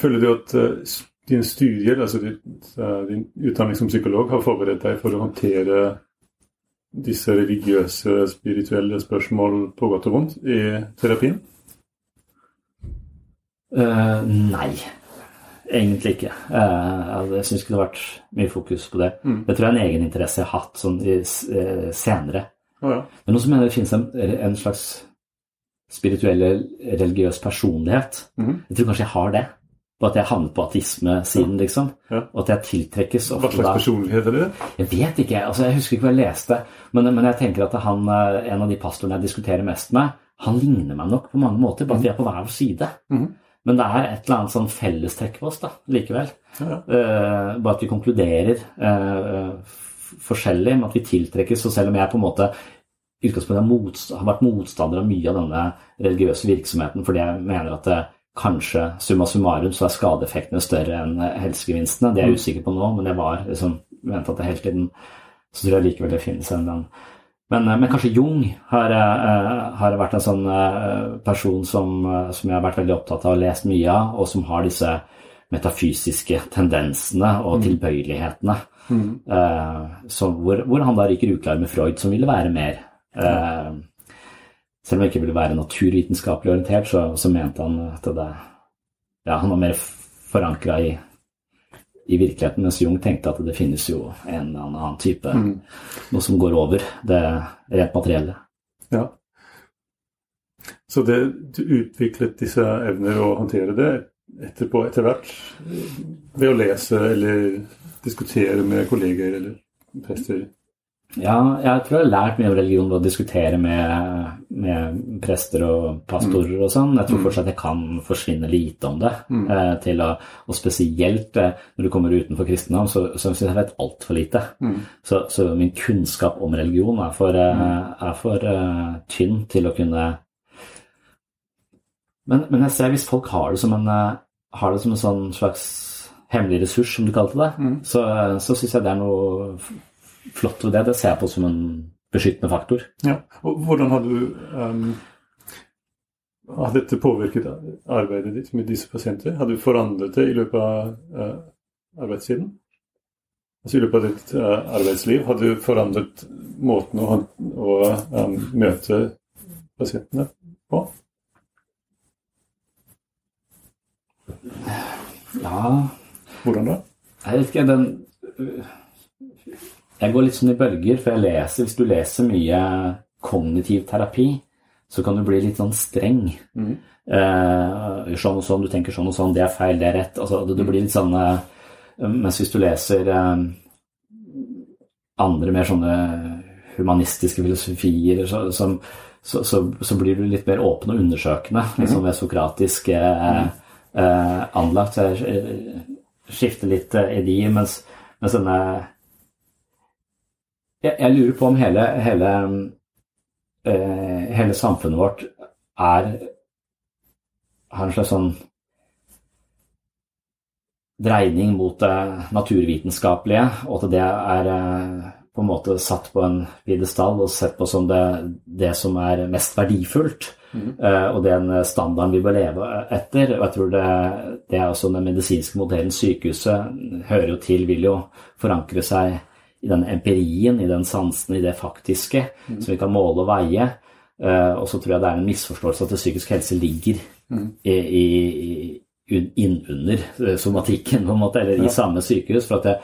Føler du at din studie, dine studier, altså eh, din utdanning som psykolog, har forberedt deg for å håndtere disse religiøse, spirituelle spørsmål på godt og vondt i terapien? Eh, nei, egentlig ikke. Uh, jeg syns ikke det har vært mye fokus på det. Det tror jeg er en egeninteresse jeg har hatt sånn i, eh, senere. Oh, ja. Men noen som mener det finnes en, en slags spirituell religiøs personlighet. Jeg tror kanskje jeg har det. På at jeg havnet på ateismesiden, liksom. Ja. Og at jeg tiltrekkes Hva slags personlighet er det? Jeg vet ikke. altså Jeg husker ikke hva jeg leste. Men, men jeg tenker at han, en av de pastorene jeg diskuterer mest med, han ligner meg nok på mange måter, bare at vi er på hver vår side. Men det er et eller annet sånn fellestrekk for oss da, likevel. Ja, Uh, bare at vi konkluderer uh, forskjellig, med at vi tiltrekkes. Og selv om jeg på en måte har, vært motstander av mye av denne religiøse virksomheten fordi jeg mener at det, kanskje summa summarum så er skadeeffektene større enn eh, helsegevinstene. Det er jeg usikker på nå, men jeg var liksom, mente at det hele tiden så tror jeg likevel det finnes en den. Men, eh, men kanskje Jung har, eh, har vært en sånn eh, person som, eh, som jeg har vært veldig opptatt av og lest mye av, og som har disse metafysiske tendensene og tilbøyelighetene. Mm. så hvor, hvor han da ryker uklar med Freud, som ville være mer uh, Selv om han ikke ville være naturvitenskapelig orientert, så, så mente han at det Ja, han var mer forankra i, i virkeligheten, mens Jung tenkte at det finnes jo en eller annen type Noe som går over det rent materielle. Ja. Så det, du utviklet disse evner å håndtere det etterpå, etter hvert, ved å lese eller diskutere med kolleger eller prester? Ja, jeg tror jeg har lært mye om religion ved å diskutere med, med prester og pastorer og sånn. Jeg tror fortsatt jeg kan forsvinne lite om det. Eh, til å, og spesielt eh, når du kommer utenfor kristendom, så, så syns jeg jeg vet altfor lite. Så, så min kunnskap om religion er for, eh, er for eh, tynn til å kunne men, men jeg ser hvis folk har det som en, eh, har det som en sånn slags hemmelig ressurs, som du kalte det, så, så syns jeg det er noe flott ved det. Det ser jeg på som en beskyttende faktor. Ja. Og hvordan har du um, Har dette påvirket arbeidet ditt med disse pasienter? Har du forandret det i løpet av uh, arbeidstiden? Altså I løpet av ditt uh, arbeidsliv, har du forandret måten å, å um, møte pasientene på? Ja, Hvordan da? jeg vet ikke, den Jeg går litt sånn i bølger, for jeg leser Hvis du leser mye kognitiv terapi, så kan du bli litt sånn streng. Eh, sånn og sånn, du tenker sånn og sånn, det er feil, det er rett. Altså, det, det blir litt sånn eh, Mens hvis du leser eh, andre mer sånne humanistiske filosofier, så, som, så, så, så blir du litt mer åpen og undersøkende. Litt sånn mer sokratisk eh, eh, anlagt. Så jeg eh, skifter litt i de, mens, mens denne jeg, jeg lurer på om hele, hele, eh, hele samfunnet vårt er har en slags sånn dreining mot det naturvitenskapelige, og at det er eh, på en måte satt på en pidestall og sett på som det, det som er mest verdifullt. Mm. og den standarden vi bør leve etter. Og jeg tror det, det er også den medisinske modellen sykehuset hører jo til, vil jo forankre seg i den empirien, i den sansen, i det faktiske, som vi kan måle og veie. Eh, og så tror jeg det er en misforståelse at det psykisk helse ligger mm. i, i, innunder eh, somatikken, på en måte, eller i samme sykehus. for at det,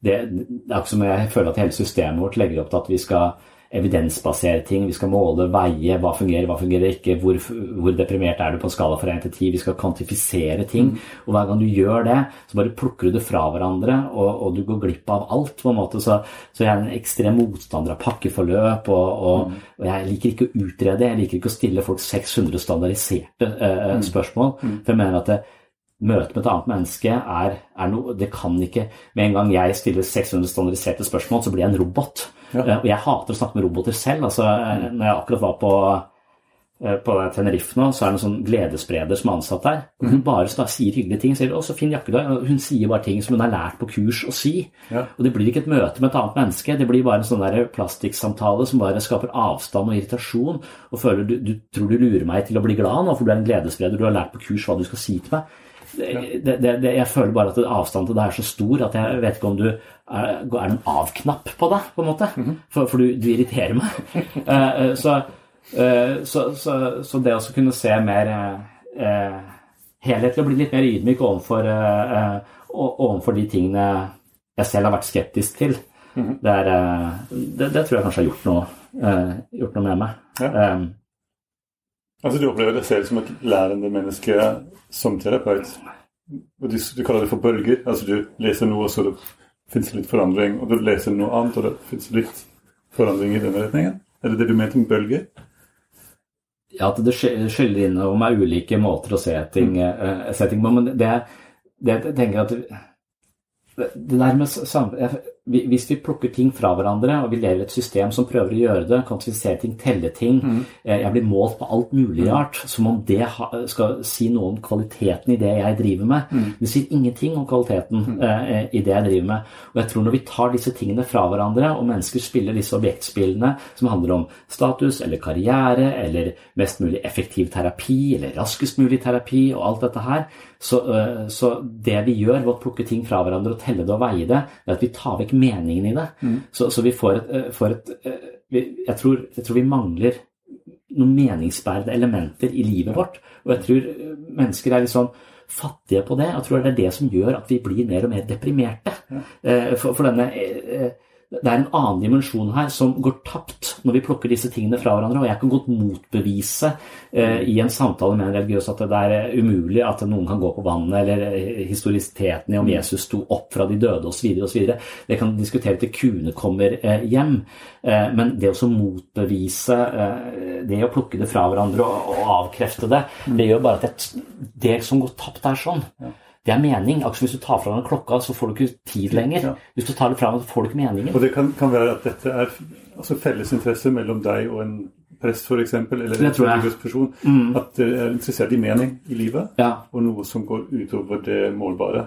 det, det er ikke som jeg føler at hele systemet vårt legger opp til at vi skal evidensbasere ting, vi skal måle, veie, hva fungerer, hva fungerer ikke, hvor, hvor deprimert er du på en skala fra 1 til 10, vi skal kvantifisere ting. Og hver gang du gjør det, så bare plukker du det fra hverandre, og, og du går glipp av alt. på en måte, Så, så jeg er en ekstrem motstander av pakkeforløp, og, og, og jeg liker ikke å utrede, jeg liker ikke å stille folk 600 standardiserte eh, spørsmål, for jeg mener at det, Møte med et annet menneske er, er noe Det kan ikke Med en gang jeg stiller 600 standardiserte spørsmål, så blir jeg en robot. Eh, Og jeg hater å snakke med roboter selv. Altså, eh, når jeg akkurat var på, eh, på Tenerife nå, så er det en sånn gledesspreder som er ansatt der. Og hun bare skal, sier hyggelige ting. Sier 'Å, så fin jakke du har'. Hun sier bare ting som hun har lært på kurs å si. Ja. Og det blir ikke et møte med et annet menneske. Det blir bare en sånn der plastikksamtale som bare skaper avstand og irritasjon. Og føler du, du tror du lurer meg til å bli glad nå, for du er en gledesspreder. Du har lært på kurs hva du skal si til meg. Det, det, det, jeg føler bare at avstanden til deg er så stor at jeg vet ikke om du Er, det en av-knapp på deg, på en måte? For, for du, du irriterer meg. Eh, så, uh, så, så, så det å kunne se mer uh, helhetlig og bli litt mer ydmyk overfor, overfor de tingene jeg selv har vært skeptisk til, det, er, det, det tror jeg kanskje har gjort noe, gjort noe med meg. Ja. Um, Altså Du opplever deg selv som et lærende menneske som terapeut. Og du, du kaller det for bølger. Altså Du leser noe, og så det fins litt forandring. Og du leser noe annet, og det fins litt forandring i denne retningen. Er det det du mente med bølger? Ja, at det skylder innom er ulike måter å se ting, eh, se ting på. Men det, det jeg tenker at det, det der med sam, jeg, vi- hvis vi plukker ting fra hverandre, og vi lever i et system som prøver å gjøre det, kvantifisere ting, telle ting mm. Jeg blir målt på alt mulig rart, som om det skal si noe om kvaliteten i det jeg driver med. Det sier ingenting om kvaliteten eh, i det jeg driver med. Og jeg tror når vi tar disse tingene fra hverandre, og mennesker spiller disse objektspillene som handler om status eller karriere eller mest mulig effektiv terapi eller raskest mulig terapi og alt dette her, så, øh, så det vi gjør ved å plukke ting fra hverandre og telle det og veie det, er at vi tar vekk meningen i det. Så, så vi får et, øh, får et øh, jeg, tror, jeg tror vi mangler noen meningsbærende elementer i livet vårt. Og jeg tror mennesker er litt sånn fattige på det. Jeg tror det er det som gjør at vi blir mer og mer deprimerte. Eh, For, for denne eh, det er en annen dimensjon her som går tapt når vi plukker disse tingene fra hverandre. Og jeg kan godt motbevise eh, i en samtale med en religiøs at det er eh, umulig at noen kan gå på vannet, eller eh, historisiteten i om Jesus sto opp fra de døde osv. osv. Det kan diskutere til kuene kommer eh, hjem. Eh, men det å motbevise eh, det å plukke det fra hverandre og, og avkrefte det, det gjør bare at det, det som går tapt, er sånn. Det er mening. Akkurat hvis du tar fra deg klokka, så får du ikke tid lenger. Ja. Hvis du tar det fra deg, så får du ikke meningen. Og det kan, kan være at dette er altså fellesinteresse mellom deg og en prest f.eks., eller en religiøs person. At dere er interessert i mening i livet, Ja. og noe som går utover det målbare.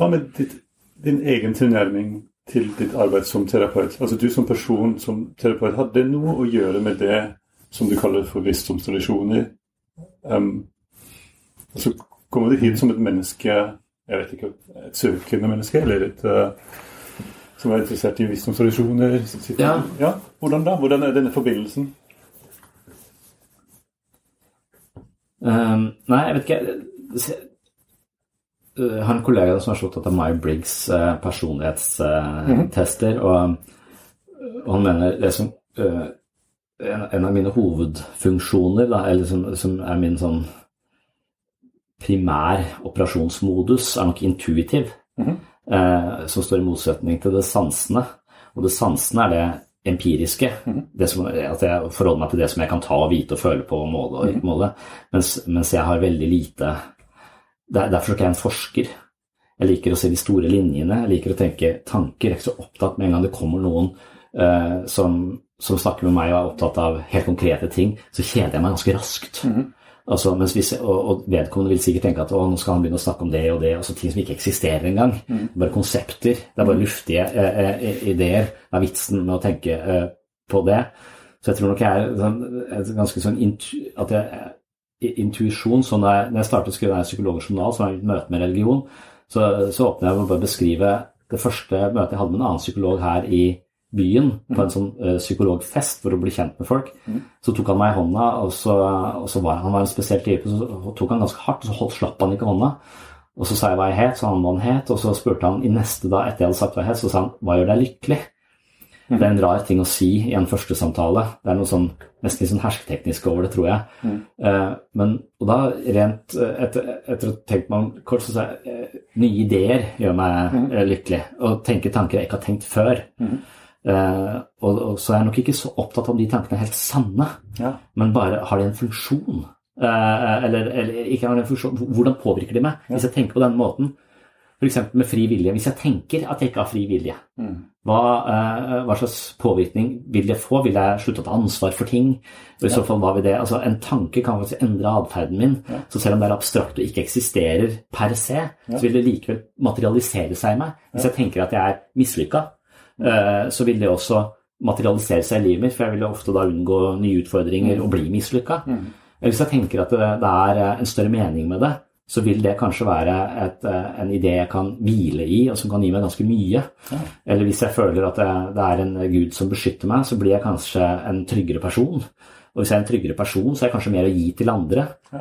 Hva med ditt, din egen tilnærming til ditt arbeid som terapeut? Altså du som person, som terapeut, hadde det noe å gjøre med det som du kaller for visdomstradisjoner? Um, altså kommer du hit som et menneske, jeg vet ikke, et søkende menneske, eller et uh, som er interessert i visdomstradisjoner? Ja. ja. Hvordan da? Hvordan er denne forbindelsen? Um, nei, jeg vet ikke. Jeg har en kollega som er så opptatt av Meyer-Briggs uh, personlighetstester, og, og han mener det som uh, en, av mine hovedfunksjoner, da, eller som, som er min sånn primær operasjonsmodus, er nok intuitiv, eh, som står i motsetning til det sansende. Og det sansende er det empiriske, det som, at jeg forholder meg til det som jeg kan ta og vite og føle på og måle og ikke måle, mens, mens jeg har veldig lite Derfor er jeg en forsker. Jeg liker å se de store linjene, jeg liker å tenke tanker. Jeg er ikke så opptatt med en gang det kommer noen uh, som, som snakker med meg og er opptatt av helt konkrete ting, så kjeder jeg meg ganske raskt. Altså, mens hvis, og, og vedkommende vil sikkert tenke at nå skal han begynne å snakke om det og det, altså ting som ikke eksisterer engang. Bare konsepter. Det er bare luftige uh, ideer. Det er vitsen med å tenke på det. Så jeg tror nok jeg er sånn, ganske sånn at jeg, intuisjon så når jeg, når jeg startet å skrive en psykologisk journal, som er et møte med religion, så, så åpner jeg med å bare beskrive det første møtet jeg hadde med en annen psykolog her i byen, på en sånn eh, psykologfest for å bli kjent med folk. Så tok han meg i hånda, og så, og så var han var en spesiell type, så tok han ganske hardt, og så holdt, slapp han ikke hånda. Og så sa jeg hva jeg het, så han hva han het, og så spurte han i neste da, etter jeg hadde sagt hva jeg het, så sa han hva gjør deg lykkelig? Det er en rar ting å si i en første samtale. Det er noe sånn nesten litt sånn hersketeknisk over det, tror jeg. Eh, men, og da rent eh, etter, etter å ha tenkt meg kort, så sier jeg eh, nye ideer gjør meg mm. lykkelig. Å tenke tanker jeg ikke har tenkt før. Eh, og, og så er jeg nok ikke så opptatt av om de tankene er helt sanne, Ja. men bare har de en funksjon? Eh, eller, eller ikke har de en funksjon, hvordan påvirker de meg? Hvis jeg tenker på denne måten, f.eks. med fri vilje. Hvis jeg tenker at jeg ikke har fri vilje, hva, eh, hva slags påvirkning vil det få? Vil jeg slutte å ta ansvar for ting? Og i så fall, hva vil det? Altså, En tanke kan faktisk endre atferden min. Så selv om det er abstrakt og ikke eksisterer per se, så vil det likevel materialisere seg i meg. Hvis jeg tenker at jeg er mislykka, eh, så vil det også materialisere seg i livet mitt, for jeg vil ofte da unngå nye utfordringer og bli mislykka. Hvis jeg tenker at det, er en større mening med det, så vil det kanskje være et, eh, en idé jeg kan hvile i, og som kan gi meg ganske mye. Eller hvis jeg føler at det, det er en gud som beskytter meg, så blir jeg kanskje en tryggere person. Og hvis jeg er en tryggere person, så er jeg kanskje mer å gi til andre. Ja.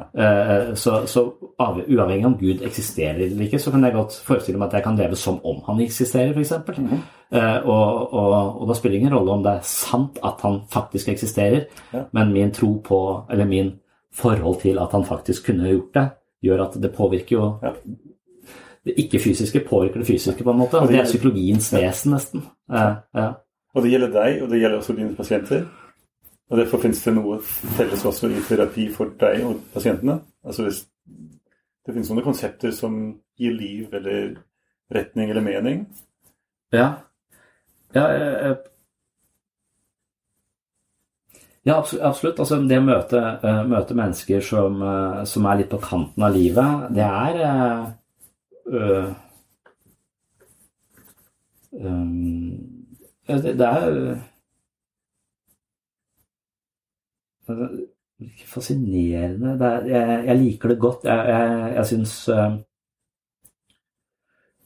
Så, så av- uavhengig om Gud eksisterer eller ikke, så kan jeg godt forestille meg at jeg kan leve som om han eksisterer, f.eks. eksempel. -hmm. og, og, og da spiller det ingen rolle om det er sant at han faktisk eksisterer, men min tro på, eller min forhold til at han faktisk kunne gjort det, gjør at det påvirker jo Det ikke-fysiske påvirker det fysiske, på en måte. og Det er psykologiens vesen, nesten. Ja. Og det gjelder deg, og det gjelder også dine pasienter. Og derfor finnes det noe felles også i terapi for deg og pasientene. Altså hvis det finnes sånne konsepter som gir liv eller retning eller mening. Ja. Ja, jeg, eh, ja absolutt. Altså, det å møte, eh, møte mennesker som, eh, som er litt på kanten av livet, det er øh, um, det, det er øh, fascinerende det er, jeg, jeg liker det godt. Jeg, jeg, jeg syns øh,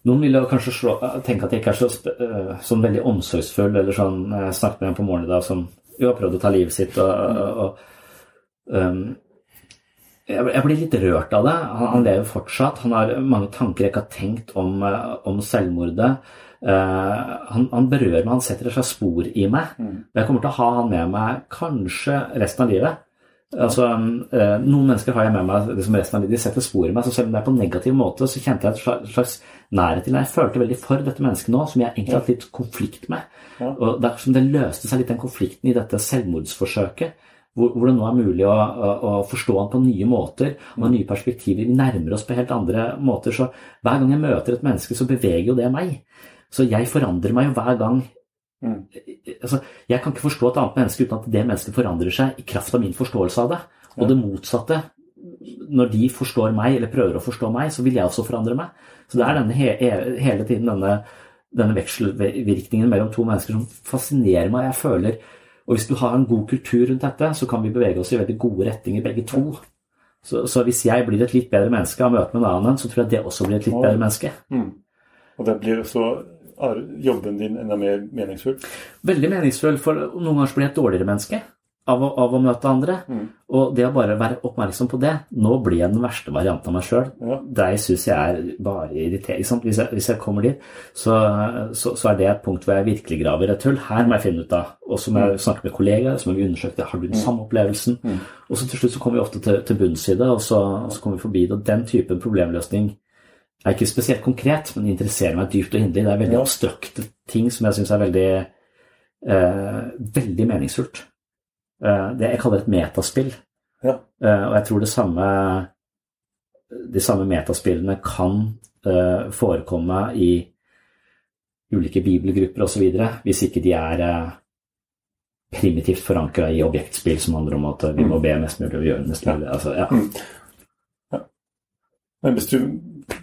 noen vil jo kanskje slå, tenke at jeg ikke er så, øh, sånn veldig omsorgsfull, eller sånn Jeg snakket med en på morgenen i dag som jo har prøvd å ta livet sitt, og, og, um, jeg, jeg blir litt rørt av det. Han, han lever fortsatt. Han har mange tanker jeg ikke har tenkt om, eh, om selvmordet. Uh, han, han berører meg, han setter et slags spor i meg. Mm. jeg kommer til å ha han med meg kanskje resten av livet. Altså, uh, Noen mennesker har jeg med meg liksom resten av livet. De setter spor i meg. så Selv om det er på en negativ måte, så kjente jeg et slags- slags nærhet til det. Jeg følte veldig for dette mennesket nå, som jeg egentlig har hatt litt konflikt med. Og er det løste seg litt den konflikten i dette selvmordsforsøket. Hvor, det nå er mulig å, å, forstå han på nye måter og nye perspektiver. Vi nærmer oss på helt andre måter. Så hver gang jeg møter et menneske, så beveger jo det meg. Så jeg forandrer meg jo hver gang altså, Jeg kan ikke forstå et annet menneske uten at det mennesket forandrer seg i kraft av min forståelse av det. Og det motsatte. Når de forstår meg, eller prøver å forstå meg, så vil jeg også forandre meg. Så det er denne, he, he- hele tiden denne, denne vekselvirkningen mellom to mennesker som fascinerer meg. Jeg føler, Og hvis du har en god kultur rundt dette, så kan vi bevege oss i veldig gode retninger begge to. Så, så hvis jeg blir et litt bedre menneske av møte med en annen, så tror jeg det også blir et litt bedre menneske. Og det blir også jobben din enda mer meningsfull. veldig meningsfull, for noen ganger blir jeg et dårligere menneske av av å møte andre. Og det å bare være oppmerksom på det Nå blir jeg den verste varianten av meg sjøl. Ja. Deg syns jeg er bare irriterende. Hvis hvis jeg kommer dit, så, så, så er det et punkt hvor jeg virkelig graver et hull. Her må jeg finne ut av. Og så må jeg snakke med kollegaer, så må vi undersøke det. Har du den samme opplevelsen? Og så til slutt så kommer vi ofte til, til bunns i det, og så, og så kommer vi forbi det. Og den typen problemløsning er ikke spesielt konkret, men interesserer meg dypt og inderlig. Det er veldig Ja. abstrakte ting som jeg syns er veldig, eh, veldig meningsfullt. Eh, det jeg kaller et metaspill. Ja. Eh, og jeg tror det samme de samme metaspillene kan eh, forekomme i ulike bibelgrupper osv. hvis ikke de er primitivt forankra i objektspill som handler om at vi må be mest mulig og gjøre mest mulig. Altså, ja. Men hvis, du,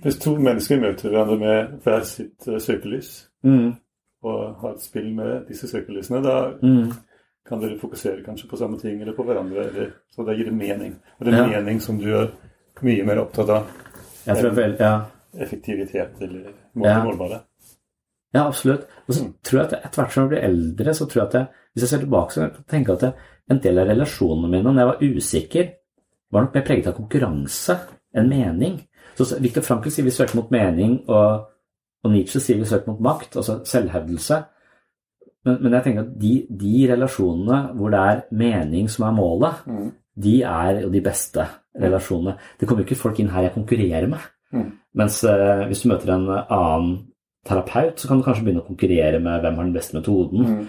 hvis to mennesker møter hverandre med hver sitt søkelys, Mm, og har et spill med disse søkelysene, da mm, kan dere fokusere kanskje på samme ting eller på hverandre. Eller, så da gir det mening. Og det er Ja. mening som du er mye mer opptatt av. jeg tror vel, ja. Effektivitet eller mål, Ja. målbare. Ja, absolutt. Og så tror jeg at etter hvert som jeg blir eldre, så tror jeg at jeg, hvis jeg ser tilbake, så kan jeg tenke at jeg, en del av relasjonene mine når jeg var usikker, var nok mer preget av konkurranse enn mening. Så så Viktor Frankl sier vi søker mot mening, og, og Nietzsche sier vi søker mot makt, altså selvhevdelse. Men, men jeg tenker at de, de relasjonene hvor det er mening som er målet, de er jo de beste relasjonene. Det kommer jo ikke folk inn her jeg konkurrerer med. Mens eh, hvis du møter en annen terapeut, så kan du kanskje begynne å konkurrere med hvem har den beste metoden.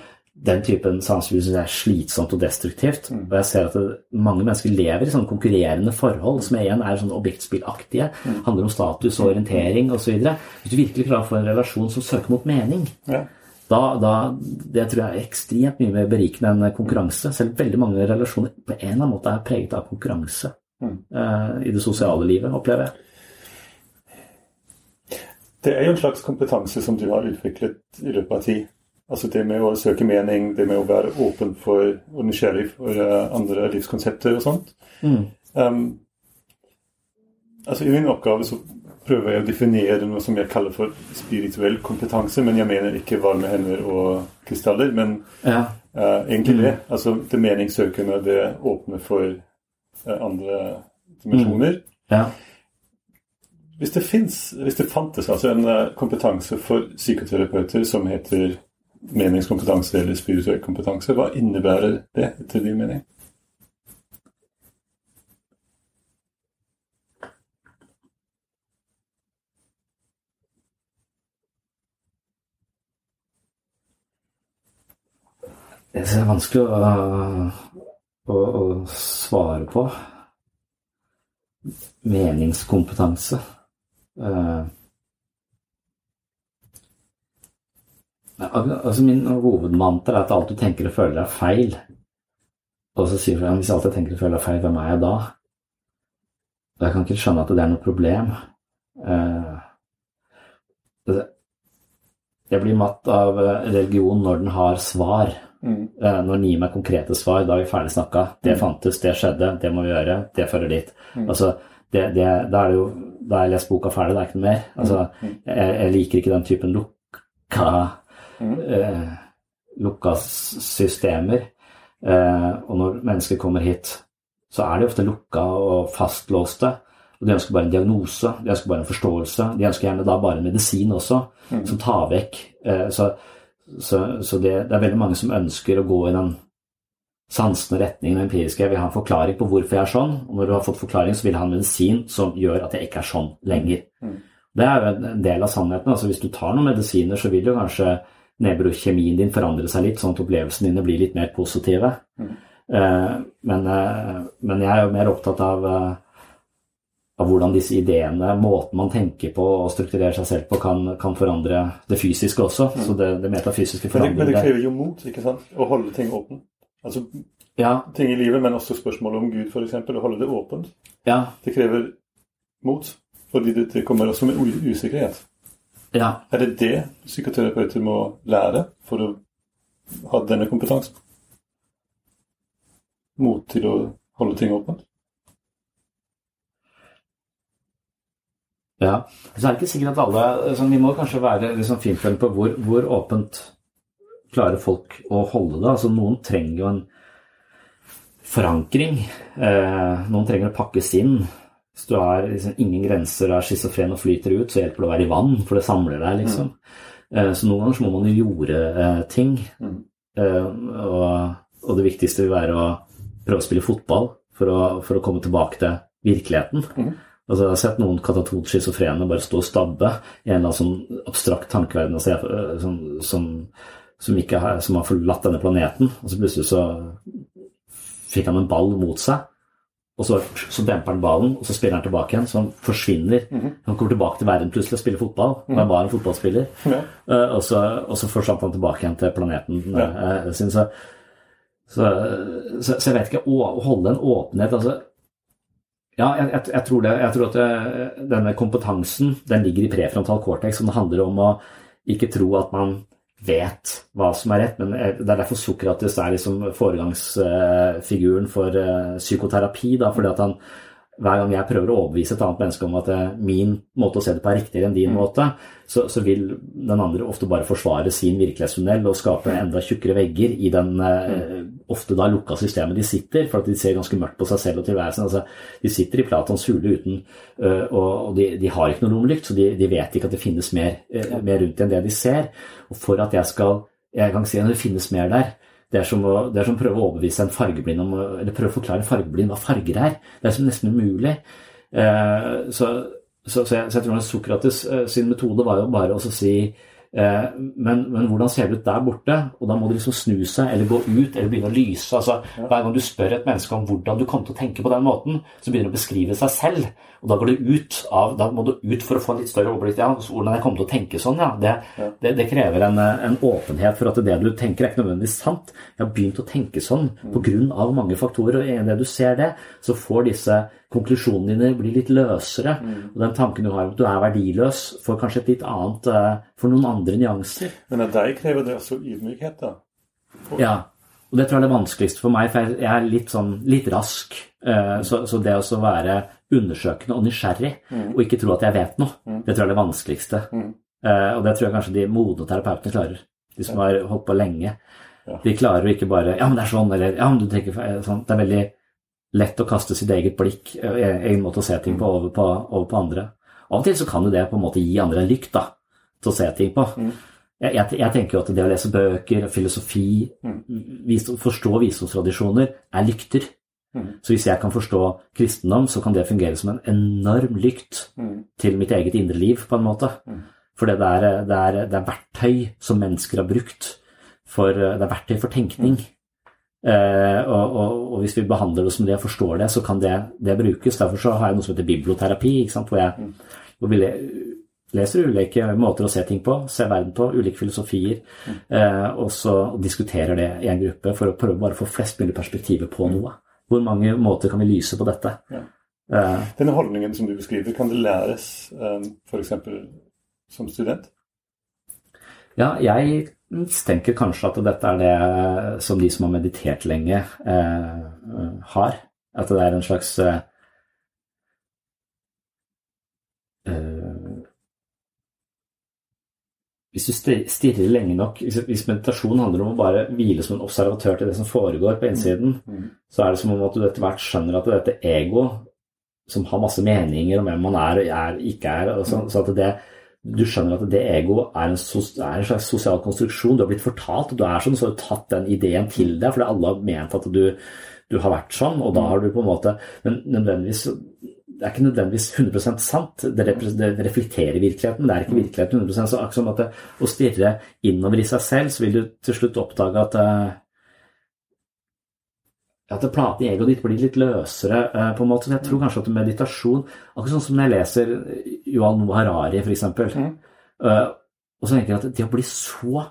Den typen sanseligvis syns jeg er slitsomt og destruktivt. Og jeg ser at det, mange mennesker lever i sånne konkurrerende forhold, som igjen er sånn objektspillaktige. Handler om status og orientering osv. Hvis du virkelig klarer å få en relasjon som søker mot mening, Ja. Da, da Det tror jeg er ekstremt mye mer berikende enn konkurranse. Selv veldig mange relasjoner på en eller annen måte er preget av konkurranse uh, i det sosiale livet, opplever jeg. Det er jo en slags kompetanse som du har utviklet i løpet av tid. Altså det med å søke mening, det med å være åpen for og nysgjerrig for eh, andre livskonsepter og sånt. Um, altså I min oppgave så prøver jeg å definere noe som jeg kaller for spirituell kompetanse, men jeg mener ikke varme hender og krystaller, men Ja. uh, egentlig det. Altså det meningssøkende, det åpner for uh, andre dimensjoner. Ja. Hvis det, finnes, hvis det fantes altså en uh, kompetanse for psykoterapeuter som heter meningskompetanse eller spirituell kompetanse, hva innebærer det etter din mening? Det er vanskelig å, å, å svare på. Meningskompetanse. Uh, altså min hovedmantra er at alt du tenker og føler er feil. Og så sier jeg hvis alt jeg tenker og føler er feil, hvem er jeg da? Og jeg kan ikke skjønne at det er noe problem. Uh, jeg blir matt av eh, religion når den har svar. Eh, Når den gir meg konkrete svar, da er vi ferdig snakka. Det fantes, det skjedde, det må vi gjøre, det fører dit. Altså, det, det, da er det jo Da har jeg lest boka ferdig, det er ikke noe mer. Altså, jeg, jeg liker ikke den typen lukka eh, lukka systemer. Eh, og når mennesker kommer hit, så er de ofte lukka og fastlåste. Og de ønsker bare en diagnose, de ønsker bare en forståelse. De ønsker gjerne da bare en medisin også, som tar vekk. Eh, så så, så det, det er veldig mange som ønsker å gå i den sansende retningen og empiriske. Jeg vil ha en forklaring på hvorfor jeg er sånn, og når du har fått forklaring, så vil jeg ha en medisin som gjør at jeg ikke er sånn lenger. Det er jo en- del av sannheten. altså Hvis du tar noen medisiner, så vil jo kanskje nevrokjemien din forandre seg litt, sånn at opplevelsene dine blir litt mer positive. Eh, men, eh, men jeg er jo mer opptatt av eh, av hvordan disse ideene, måten man tenker på og strukturerer seg selv på, kan, kan forandre det fysiske også. Så det, det metafysiske Men det, men det krever jo mot ikke sant? å holde ting åpent. Altså Ja, ting i livet, men også spørsmålet om Gud, f.eks. Å holde det åpent. ja, Det krever mot, fordi det, det kommer også med usikkerhet. ja. Er det det psykoterapeuter må lære for å ha denne kompetansen? Mot til å holde ting åpent? Ja, så er det ikke sikkert at alle altså, Vi må kanskje være liksom finfølende på hvor, hvor åpent klarer folk å holde det. Altså, noen trenger jo en forankring. Eh, noen trenger å pakkes inn. Hvis du har liksom, ingen grenser og er schizofren og flyter ut, så hjelper det å være i vann, for det samler deg, liksom. Eh, så noen ganger så må man jo jorde eh, ting. Eh, og, og det viktigste vil være å prøve å spille fotball for å, for å komme tilbake til virkeligheten. Altså, jeg har sett noen katatont schizofrene bare stå og stabbe i en eller annen sånn abstrakt tankeverden altså, som, som, som, ikke har, som har forlatt denne planeten. Og så plutselig så fikk han en ball mot seg, og så, så demper han ballen, og så spiller han tilbake igjen. Så han forsvinner. Han kommer tilbake til verden plutselig og spiller fotball. Og han var en fotballspiller. Ja. Uh, og, så, og så forsvant han tilbake igjen til planeten eh, sin. Så, så, så, jeg vet ikke å holde en åpenhet altså, Ja, jeg, jeg, jeg, tror det, jeg tror at det, denne kompetansen den ligger i prefrontal cortex, som det handler om å ikke tro at man vet hva som er rett. Men det er derfor Sokrates er liksom foregangsfiguren for eh, psykoterapi. Da, fordi at han hver gang jeg prøver å overbevise et annet menneske om at eh, min måte å se det på er riktigere enn din måte, så, så vil den andre ofte bare forsvare sin virkelighetstunnel og skape enda tjukkere vegger i den eh, ofte da lukka systemet de sitter, for at de ser ganske mørkt på seg selv og tilværelsen. Altså, de sitter i Platons hule uten øh, Og, de, de har ikke noe lommelykt, så de, de vet ikke at det finnes mer, mer rundt enn det de ser. Og for at jeg skal jeg kan si at det finnes mer der, det er, som å, det er som å prøve å overbevise en fargeblind om, eller prøve å forklare en fargeblind hva farger er. Det er som nesten umulig. Eh, så, så, så, jeg, så jeg tror at Sokrates eh, sin metode var jo bare å si eh, men, men hvordan ser det ut der borte? Og da må du liksom snu seg eller gå ut eller begynne å lyse. altså Hver gang du spør et menneske om hvordan du kom til å tenke på den måten, så begynner du å beskrive seg selv. Og da går du ut av, da må du ut for å få en litt større overblikk. Ja, hvordan jeg kommer til å tenke sånn, ja. Det, det, det krever en, en åpenhet for at det du tenker er ikke nødvendigvis sant. Jeg har begynt å tenke sånn pga. mange faktorer. Og idet du ser det, så får disse konklusjonene dine bli litt løsere. Og den tanken du har om at du er verdiløs, får kanskje et litt annet eh, For noen andre nyanser. Men av deg krever det også ydmykhet, da? Ja. Og det tror jeg er det vanskeligste for meg, for jeg er litt sånn litt rask. Eh, Så, så det å være undersøkende og nysgjerrig, og ikke tro at jeg vet noe, det tror jeg er det vanskeligste. Eh, Og det tror jeg kanskje de modne terapeutene klarer. De som har holdt på lenge. De klarer å ikke bare Ja, men det er sånn, eller Ja, men du tenker sånn. Det er veldig lett å kaste sitt eget blikk, eh, egen måte å se ting på, over på, over på andre. Av og til så kan jo det på en måte gi andre en lykt da, til å se ting på. Jeg, jeg, jeg tenker jo at det å lese bøker, filosofi, vis, forstå visdomstradisjoner, er lykter. Så hvis jeg kan forstå kristendom, så kan det fungere som en enorm lykt til mitt eget indre liv, på en måte. For det det, det er verktøy som mennesker har brukt. For, det er verktøy for tenkning. Eh, og, og, og hvis vi behandler det som det og forstår det, så kan det, det brukes. Derfor så har jeg noe som heter biblioterapi, hvor, jeg, hvor vi leser ulike måter å se ting på, se verden på, ulike filosofier, eh, og så diskuterer det i en gruppe for å prøve bare å få flest mulig perspektiver på noe. Hvor mange måter kan vi lyse på dette? Eh, Denne holdningen som du beskriver, kan det læres f.eks. som student? Ja, jeg mistenker kanskje at dette er det som de som har meditert lenge, eh, har. At det er en slags eh, eh, Hvis du stirrer lenge nok hvis, meditasjon handler om å bare hvile som en observatør til det som foregår på innsiden, så er det som om at du etter hvert skjønner at dette ego, som har masse meninger om hvem man er og er, ikke er så, så at det, Du skjønner at det ego er en, er en slags sosial konstruksjon. Du har blitt fortalt, og du er sånn, så har du tatt den ideen til deg, fordi alle har ment at du, du har vært sånn, og da har du på en måte Men nødvendigvis det er ikke nødvendigvis 100 sant. Det, repre- det reflekterer virkeligheten, men det er ikke virkeligheten 100% Så akkurat som at det, å stirre innover i seg selv, så vil du til slutt oppdage at eh, at platen i egoet ditt blir litt løsere, eh, på en måte. Så jeg tror kanskje at meditasjon Akkurat sånn som når jeg leser Yuval Noah Harari, f.eks. mm. og så tenker jeg at det å bli så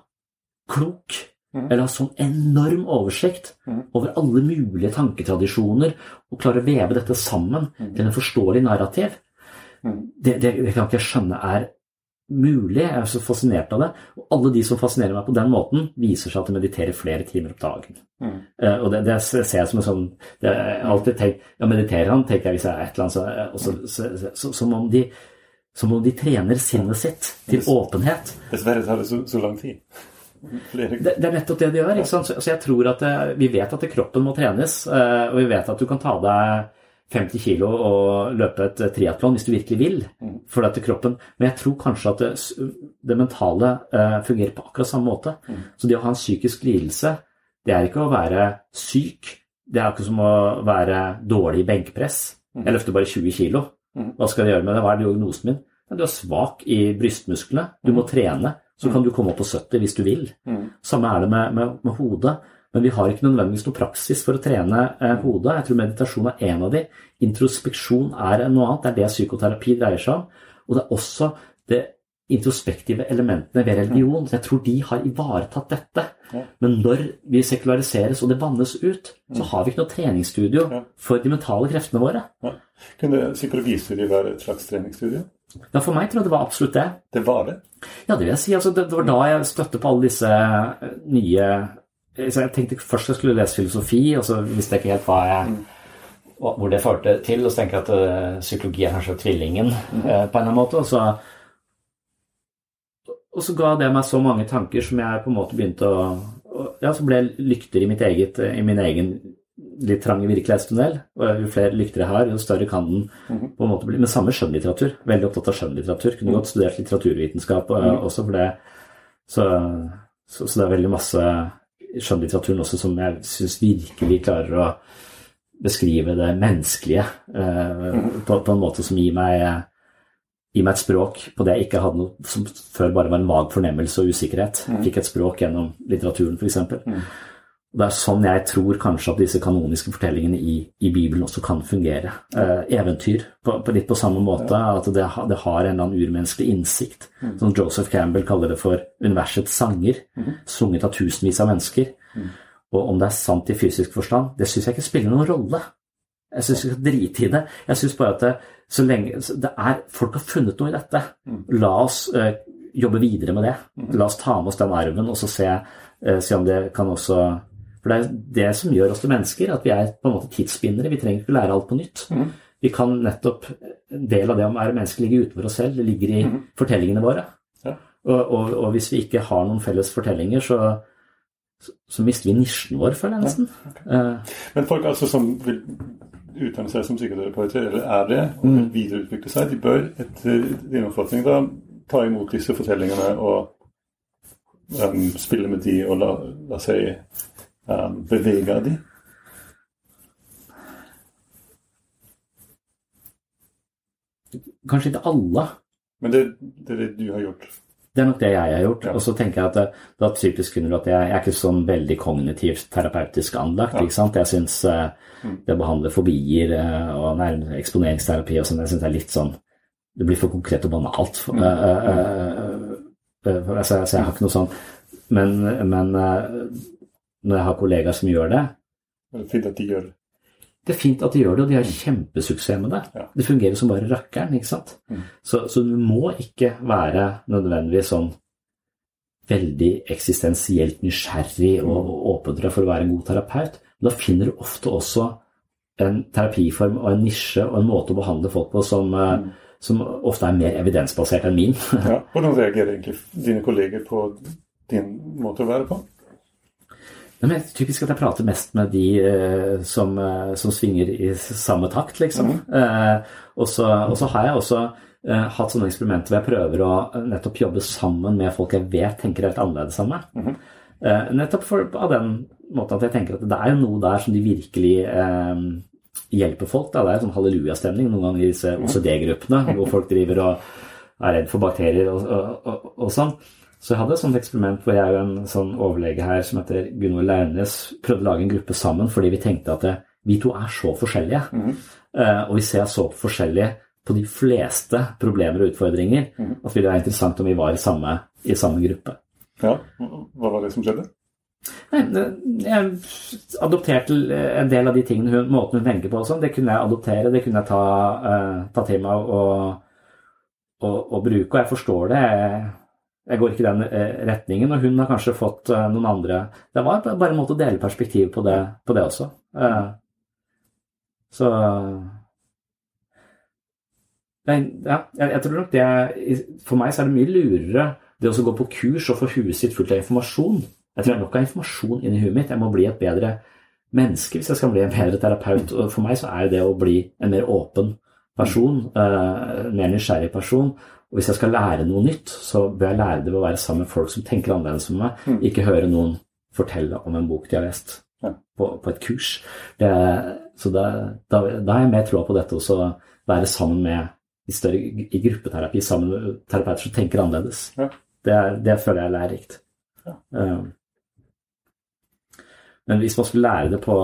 klok, eller ha sånn enorm oversikt over alle mulige tanketradisjoner, og klare å veve dette sammen til en forståelig narrativ, det, det, det kan ikke jeg skjønne er mulig. Jeg er så fascinert av det. Og alle de som fascinerer meg på den måten, viser seg at de mediterer flere timer opp dagen. Eh, og det, det ser jeg som en sånn det jeg alltid tenk, Ja, mediterer han, tenker jeg hvis jeg er et eller annet så, og så, så, så, så, Som om de som om de trener sinnet sitt til åpenhet. Dessverre tar det så, så lang tid. Flere Det, det er nettopp det de gjør. Så, så jeg tror at det, Vi vet at kroppen må trenes, eh, og vi vet at du kan ta deg 50 kilo og løpe et triatlon hvis du virkelig vil. For dette kroppen, Men jeg tror kanskje at det, det mentale eh, fungerer på akkurat samme måte. Så det å ha en psykisk lidelse, det er ikke å være syk. Det er ikke som å være dårlig i benkpress. Jeg løfter bare 20 kilo. Hva skal jeg gjøre med det? Hva er diagnosen min? Du er svak i brystmusklene. Du må trene. Så kan du komme opp på 70 hvis du vil. Samme er det med, med, med hodet. Men vi har ikke nødvendigvis noe praksis for å trene eh, hodet. Jeg tror meditasjon er en av de. Introspeksjon er noe annet. Det er det psykoterapi dreier seg om. Og det er også det introspektive elementene ved religion. Så jeg tror de har ivaretatt dette. Men når vi sekulariseres og det vannes ut, så har vi ikke noe treningsstudio for de mentale kreftene våre. Ja. Kunne psykologistudiet være et slags treningsstudie? Ja, For meg tror jeg det var absolutt det. Det var det. Ja, det vil jeg si. Altså, det, var da jeg støtte på alle disse eh, nye Jeg tenkte først jeg skulle lese filosofi, og så visste jeg ikke helt hva jeg, hvor det førte til. Og så tenker jeg at eh, psykologi er kanskje tvillingen eh, på en eller annen måte. Og så, og så ga det meg så mange tanker som jeg på en måte begynte å- Ja, så ble jeg lykter i, mitt eget, i min egen litt trang virkelighetstunnel. Og jo flere lykter jeg har, jo større kan den på en måte bli. Men samme skjønnlitteratur. Veldig opptatt av skjønnlitteratur. Kunne godt studert litteraturvitenskap eh, også for det. Så, så, så det er veldig masse i skjønnlitteraturen også som jeg syns virkelig klarer å beskrive det menneskelige eh, på, på en måte som gir meg gir meg et språk på det jeg ikke hadde noe som før bare var en vag fornemmelse og usikkerhet. Jeg fikk et språk gjennom litteraturen, f.eks. Det er sånn jeg tror kanskje at disse kanoniske fortellingene i, i Bibelen også kan fungere. Eh, eventyr på, på, litt på samme måte. At det, det, har en eller annen urmenneskelig innsikt. Mm. Som Joseph Campbell kaller det for universets sanger. Mm. Sunget av tusenvis av mennesker. Mm. Og om det er sant i fysisk forstand, det syns jeg ikke spiller noen rolle. Jeg syns skal drite i det. Jeg syns bare at det, så lenge det er, Folk har funnet noe i dette. Mm. La oss eh, jobbe videre med det. Mm. La oss ta med oss den arven og så se, eh, se om det kan også for det er det som gjør oss til mennesker, at vi er på en måte tidsbindere. Vi trenger ikke lære alt på nytt. Mm. Vi kan nettopp, En del av det å være menneske ligger utenfor oss selv. Det ligger i mm. fortellingene våre. Ja. Og, og, og, hvis vi ikke har noen felles fortellinger, så, så, mister vi nisjen vår, føler jeg nesten. Ja, okay. uh, Men folk altså som vil utdanne seg som psykoterapeuter, eller er det, og vil mm. videreutvikle seg, de bør etter din oppfatning da ta imot disse fortellingene og um, spille med de og la, la seg beveger de? Kanskje ikke alle. Men det, det, er det du har gjort? Det er nok det jeg har gjort. Ja. Og så tenker jeg at det, det er typisk under at jeg, jeg, er ikke sånn veldig kognitivt terapeutisk anlagt. Ja. ikke sant? Jeg syns uh, det å behandle fobier uh, og eksponeringsterapi og sånn, jeg syns det er litt sånn Det blir for konkret og banalt. Mm. Uh, så, så, jeg har ikke noe sånn Men, men når jeg har kollegaer som gjør det. Det er fint at de gjør det. Det er fint at de gjør det, og de har kjempesuksess med det. Ja. Det fungerer som bare rakkeren. ikke sant? Mm. Så, så, du må ikke være nødvendigvis sånn veldig eksistensielt nysgjerrig og, og åpen for å være en god terapeut. Men da finner du ofte også en terapiform og en nisje og en måte å behandle folk på som, eh, mm. som ofte er mer evidensbasert enn min. ja. Hvordan reagerer egentlig dine kolleger på din måte å være på? Men det er typisk at jeg prater mest med de eh, som, eh, som, svinger i samme takt, liksom. Mm. Eh, og, så, og, så, har jeg også eh, hatt sånne eksperimenter hvor jeg prøver å eh, nettopp jobbe sammen med folk jeg vet tenker helt annerledes enn meg. Mm. nettopp for, av den måten at jeg tenker at det er jo noe der som de virkelig hjelper folk. Da. Det er sånn hallelujastemning noen ganger i disse mhm. OCD-gruppene hvor folk driver og er redd for bakterier og, og, og sånn. Så jeg hadde et sånt eksperiment hvor jeg og en sånn overlege her som heter Gunvor Laurnes prøvde å lage en gruppe sammen fordi vi tenkte at det, vi to er så forskjellige. Mm. Og vi ser så forskjellige på de fleste problemer og utfordringer mm. at det ville være interessant om vi var i samme, i samme gruppe. Ja, Hva var det som skjedde? Nei, jeg adopterte en del av de tingene hun, måten hun tenker på. Sånn. Det kunne jeg adoptere, det kunne jeg ta, uh, ta til meg og, og, og, bruke. Og jeg forstår det. Jeg, jeg går ikke i den eh, retningen. Og hun har kanskje fått eh, noen andre Det var bare en måte å dele perspektiv på det, på det også. Eh, så ja, jeg, tror nok det For meg så er det mye lurere det å gå på kurs og få huet sitt fullt av informasjon. Jeg tror jeg nok av informasjon inni huet mitt. Jeg må bli et bedre menneske hvis jeg skal bli en bedre terapeut. Og for meg så er det å bli en mer åpen person, en mer nysgjerrig person, og hvis jeg skal lære noe nytt, så bør jeg lære det ved å være sammen med folk som tenker annerledes enn meg, mm. ikke høre noen fortelle om en bok de har lest ja. på, på, et kurs. Det, så da, da, da, har jeg mer troa på dette også, å være sammen med i, større, i gruppeterapi sammen med terapeuter som tenker annerledes. Ja. Det, det, føler jeg er lærerikt. Ja. Um, men hvis man skulle lære det på,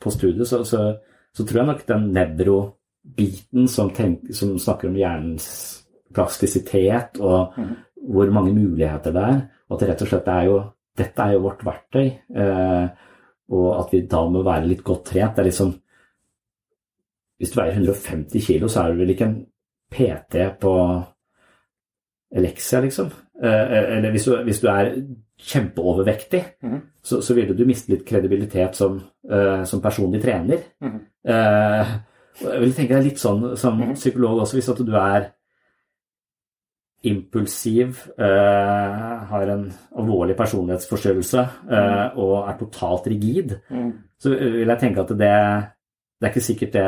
på studiet, så, så, så, tror jeg nok den nevrobiten som, som snakker om hjernens plastisitet og mm. hvor mange muligheter det er. Og at det rett og slett er jo Dette er jo vårt verktøy. Eh, og at vi da må være litt godt trent. Det er liksom Hvis du veier 150 kilo, så er du vel ikke en PT på Elexia, liksom. Eh, eller hvis du, hvis du, er kjempeovervektig, mm. så, så vil du miste litt kredibilitet som, eh, som personlig trener. Mm. Uh, jeg vil tenke deg litt sånn som mm. psykolog også, hvis at du er impulsiv, eh, har en alvorlig personlighetsforstyrrelse eh, mm. og er totalt rigid, mm. så vil jeg tenke at det, det er ikke sikkert det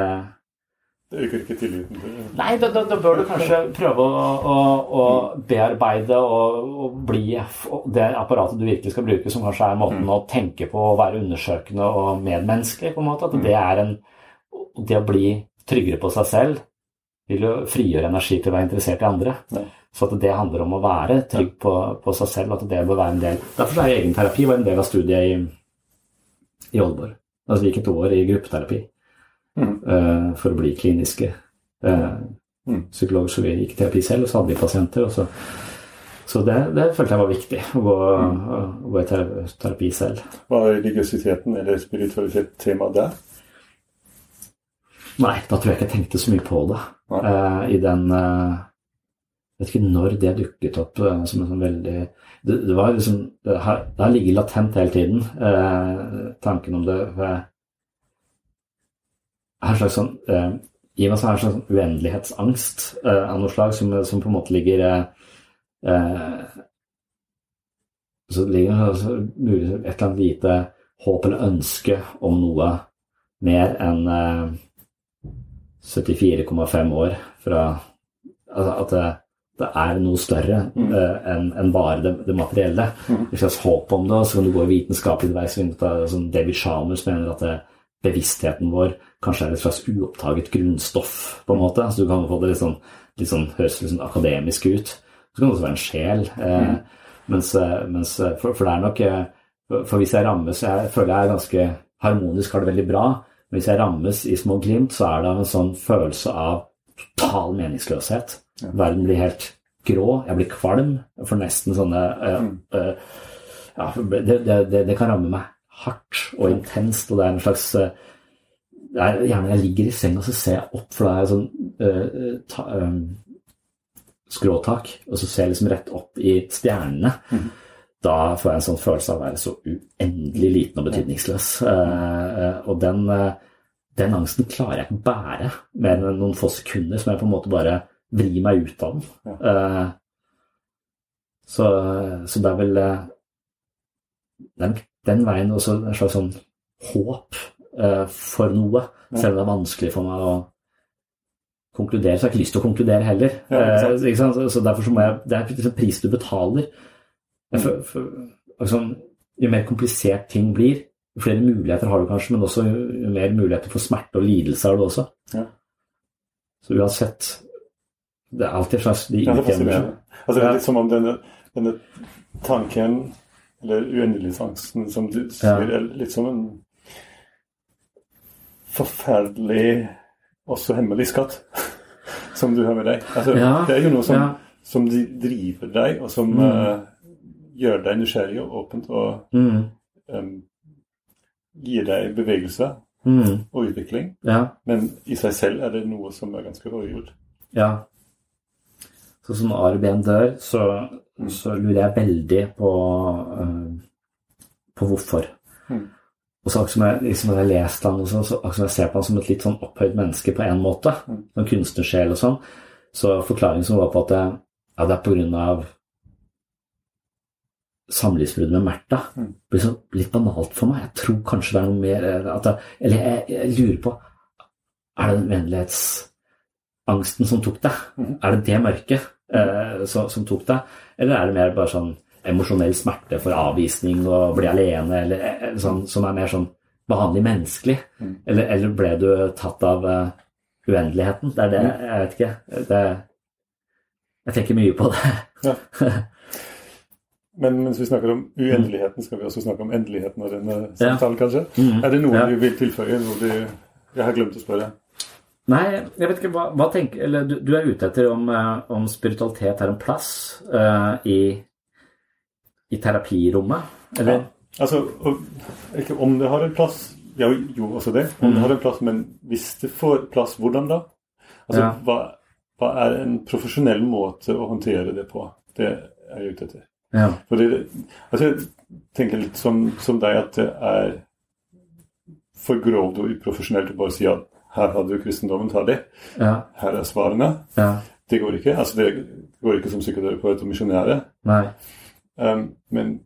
Det øker ikke tilliten til Nei, da, da, da, bør du kanskje prøve å, å, å bearbeide og, og, bli det apparatet du virkelig skal bruke, som kanskje er måten mm. å tenke på, å være undersøkende og medmenneskelig, på en måte. At det mm. er en Det å bli tryggere på seg selv vil jo frigjøre energi til å være interessert i andre. Nei. Så at det handler om å være trygg på, på seg selv, at det bør være en del Derfor er egenterapi var en del av studiet i, i Aalborg. Altså vi gikk et år i gruppeterapi mm. uh, for å bli kliniske uh, mm. psykologer. Så vi gikk i terapi selv, og så hadde vi pasienter. Og så så det, det følte jeg var viktig, å gå, å gå i terapi, selv. Var religiøsiteten eller spiritualitet tema der? Nei, da tror jeg ikke jeg tenkte så mye på det. Eh, I den eh, Jeg vet ikke når det dukket opp eh, som en sånn veldig Det, det var liksom Det har, ligget latent hele tiden, eh, tanken om det. Jeg har en slags sånn eh, I meg så har jeg en slags sånn uendelighetsangst eh, av noe slag som, som på en måte ligger eh, eh, Så det ligger altså, et eller annet lite håp eller ønske om noe mer enn eh, 74,5 år fra altså At det, er noe større eh, enn en bare det, det materielle. Et slags håp om det, og så kan du gå i vitenskapelig vei. Sånn David Chalmers mener at det, bevisstheten vår kanskje er et slags uoppdaget grunnstoff, på en måte. Så du kan få det litt sånn, litt sånn høres litt sånn akademisk ut. Så kan det også være en sjel. Eh, mens, eh, mens for, for det er nok eh, For hvis jeg rammes Jeg føler jeg er ganske harmonisk, har det veldig bra. Men hvis jeg rammes i små glimt, så er det en sånn følelse av total meningsløshet. Verden blir helt grå. Jeg blir kvalm. Jeg får nesten sånne uh, uh, ja, det, det, det, kan ramme meg hardt og intenst, og det er en slags eh, det er Gjerne jeg ligger i senga, så ser jeg opp, for da er jeg sånn eh, ta, eh, skråtak, og så ser jeg liksom rett opp i stjernene. Da får jeg en sånn følelse av å være så uendelig liten og betydningsløs. Eh, og den, uh, den angsten klarer jeg ikke å bære mer enn noen få sekunder, som jeg på en måte bare vrir meg ut av den. Ja. så, så det er vel eh, den, den veien også en slags sånn håp eh, for noe, selv om det er vanskelig for meg å konkludere. Så jeg har ikke lyst til å konkludere heller. Ja. Eh? Så, så derfor så må jeg, Det er liksom pris du betaler. For, føl- føl- altså, jo mer komplisert ting blir, jo flere muligheter har du kanskje, men også jo mer muligheter for smerte og lidelse har du også. Ja. Så uansett Det er alltid slags de Ja, det er. Altså, det er litt som om denne, denne tanken, eller uendelighetsangsten, som du sier, er litt som en forferdelig, også hemmelig skatt, som du har med deg. Altså, Ja, Det er jo noe som, ja. som de- driver deg, og som Mm. uh, gjør deg nysgjerrig og åpent, og Mm, um, gir deg bevegelse mm, og utvikling. ja. Men i seg selv er det noe som er ganske overgjort. Ja. Så som Ari Behn dør, så, så lurer jeg veldig på, uh, på hvorfor. Mm. Og så akkurat som jeg, liksom, jeg har lest han, og så, akkurat som jeg ser på han som et litt sånn opphøyd menneske på en måte, Mm. som kunstnersjel og sånn, så forklaringen som var på at det, ja, det er på grunn av samlivsbrudd med Märtha. Mm. Blir så litt banalt for meg. Jeg tror kanskje det er noe mer det, Eller jeg, jeg lurer på Er det den vennlighetsangsten som tok deg? Mm. Er det det mørket eh, som, som tok deg? Eller er det mer bare sånn emosjonell smerte for avvisning og bli alene, eller eh, sånn, som er mer sånn vanlig menneskelig? Mhm. Eller, eller ble du tatt av uh, uendeligheten? Det er det Jeg vet ikke. Det, jeg tenker mye på det. Ja. Men mens vi snakker om uendeligheten, skal vi også snakke om endeligheten av denne samtalen, kanskje? Mm. Er det noe Ja. du vil tilføye? Noe du Jeg har glemt å spørre. Nei, jeg vet ikke hva, hva tenker Eller du, du er ute etter om, eh, om spiritualitet har en plass uh, i, i terapirommet? Eller? Altså, og, ikke om det har en plass Ja, jo, også det. Om Mm. det har en plass, men hvis det får plass, hvordan da? Altså, Ja. hva, hva er en profesjonell måte å håndtere det på? Det er jeg ute etter. Ja. Fordi, altså, jeg tenker litt som, som deg at det er for grovt og uprofesjonelt å bare si at her har du kristendommen, ta det. Ja. Her er svarene. ja. Det går ikke. Altså, det går ikke som psykoterapeut og misjonære. Um, men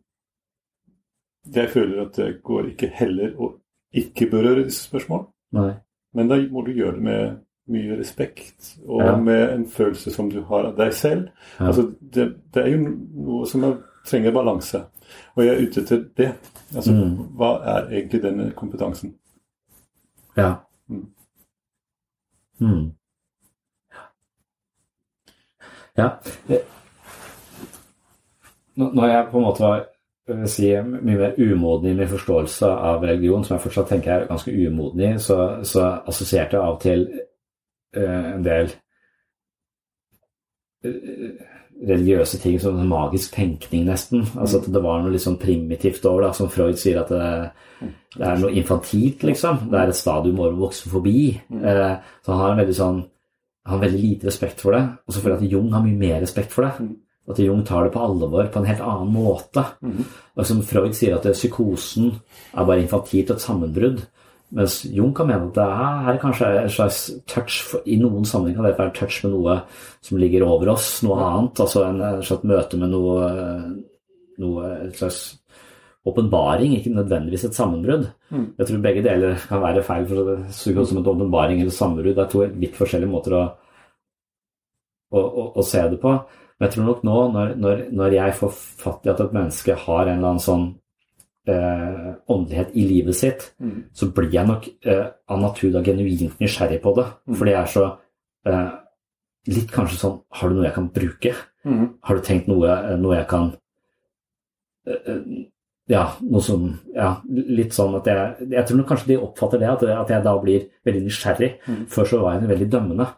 jeg føler at det går ikke heller å ikke berøre disse spørsmål. Nei. Men da må du gjøre det med mye respekt og Ja. med en følelse som du har av deg selv. Ja. Altså, det, det er jo noe som er, trenger balanse. Og jeg er ute etter det. Altså, Mm. Hva er egentlig denne kompetansen? Ja. Mm. Ja. Når jeg på en måte var si, mye mer umoden i min forståelse av religion, som jeg fortsatt tenker er ganske umoden i, så, så assosierte jeg av og til eh, en del eh, religiøse ting som en magisk tenkning, nesten. Altså at det var noe litt sånn primitivt over det. Som Freud sier, at det, det er noe infantilt, liksom. Det er et stadium å vokse forbi. Eh, så han har en veldig sånn han har veldig lite respekt for det. Og så føler jeg at Jung har mye mer respekt for det. At Jung tar det på alvor på en helt annen måte. Og som Freud sier at psykosen er bare infantilt og et sammenbrudd. Mens Jung kan mene at det er, kanskje en slags touch I noen sammenheng kan dette være en touch med noe som ligger over oss, noe annet. Altså en, en slags møte med noe, noe En slags åpenbaring, ikke nødvendigvis et sammenbrudd. Jeg tror begge deler kan være feil, for det som en åpenbaring eller sammenbrudd. Det er to litt forskjellige måter å, å, å, å se det på. Men jeg tror nok nå, når, når, når jeg får fatt i at et menneske har en eller annen sånn eh, åndelighet i livet sitt, så blir jeg nok eh, av natur da genuint nysgjerrig på det. Fordi jeg er så eh, litt kanskje sånn Har du noe jeg kan bruke? Har du tenkt noe, noe jeg kan eh, eh, Ja, noe som Ja, litt sånn at jeg Jeg tror nok kanskje de oppfatter det, at, at jeg da blir veldig nysgjerrig. Før så var jeg veldig dømmende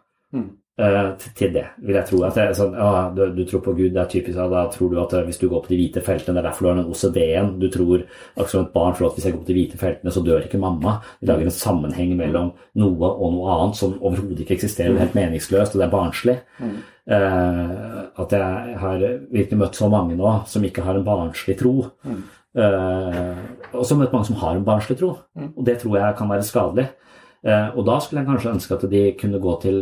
eh, til, det, vil jeg tro. At det, sånn, ja, du, du tror på Gud, det er typisk, ja, da tror du at eh, hvis du går på de hvite feltene, det er derfor du har den OCD-en. Du tror, akkurat som et barn tror at hvis jeg går på de hvite feltene, så dør ikke mamma. Vi lager en sammenheng mellom noe og noe annet som overhodet ikke eksisterer, det er helt meningsløst, og det er barnslig. Uh, at jeg har virkelig møtt så mange nå som ikke har en barnslig tro. Uh, og så møtt mange som har en barnslig tro, og det tror jeg kan være skadelig. Og da skulle jeg kanskje ønske at de kunne gå til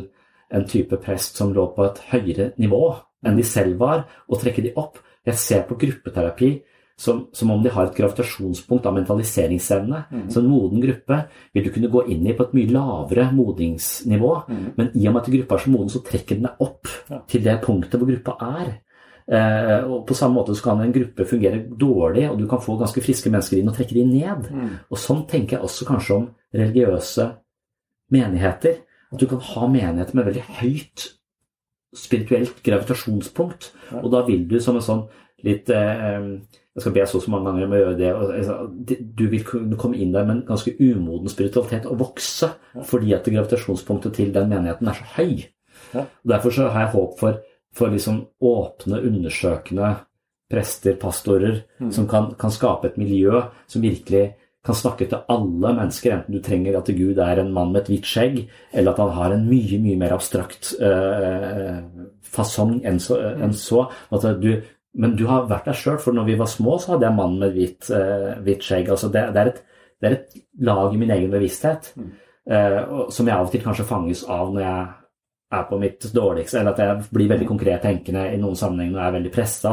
en type prest som lå på et høyere nivå enn de selv var, og trekke de opp. Jeg ser på gruppeterapi som, som om de har et gravitasjonspunkt av mentaliseringsevne. Så en moden gruppe vil du kunne gå inn i på et mye lavere modingsnivå, men i og med at gruppa er så moden, så trekker den deg opp til det punktet hvor gruppa er. Eh, og På samme måte så kan en gruppe fungere dårlig, og du kan få ganske friske mennesker inn og trekke dem ned. Og Sånn tenker jeg også kanskje om religiøse menigheter. At du kan ha menigheter med veldig høyt spirituelt gravitasjonspunkt. Og da vil du som en sånn litt eh, Jeg skal be så så mange ganger om å gjøre det. Altså, du vil kunne komme inn der med en ganske umoden spiritualitet og vokse fordi at gravitasjonspunktet til den menigheten er så høy. Og Derfor så har jeg håp for, for liksom åpne, undersøkende prester, pastorer, som kan, kan skape et miljø som virkelig kan snakke til alle mennesker, enten du trenger at Gud er en mann med et hvitt skjegg, eller at han har en mye mye mer abstrakt eh, fasong enn så. Enn så. Du, men du har vært deg sjøl, for når vi var små, så hadde jeg mann med hvitt, eh, hvitt skjegg. Altså det, det, er et, det er et lag i min egen bevissthet eh, og- som jeg av og til kanskje fanges av når jeg er på mitt dårligste, eller at jeg blir veldig konkret tenkende i noen sammenhenger jeg er veldig pressa.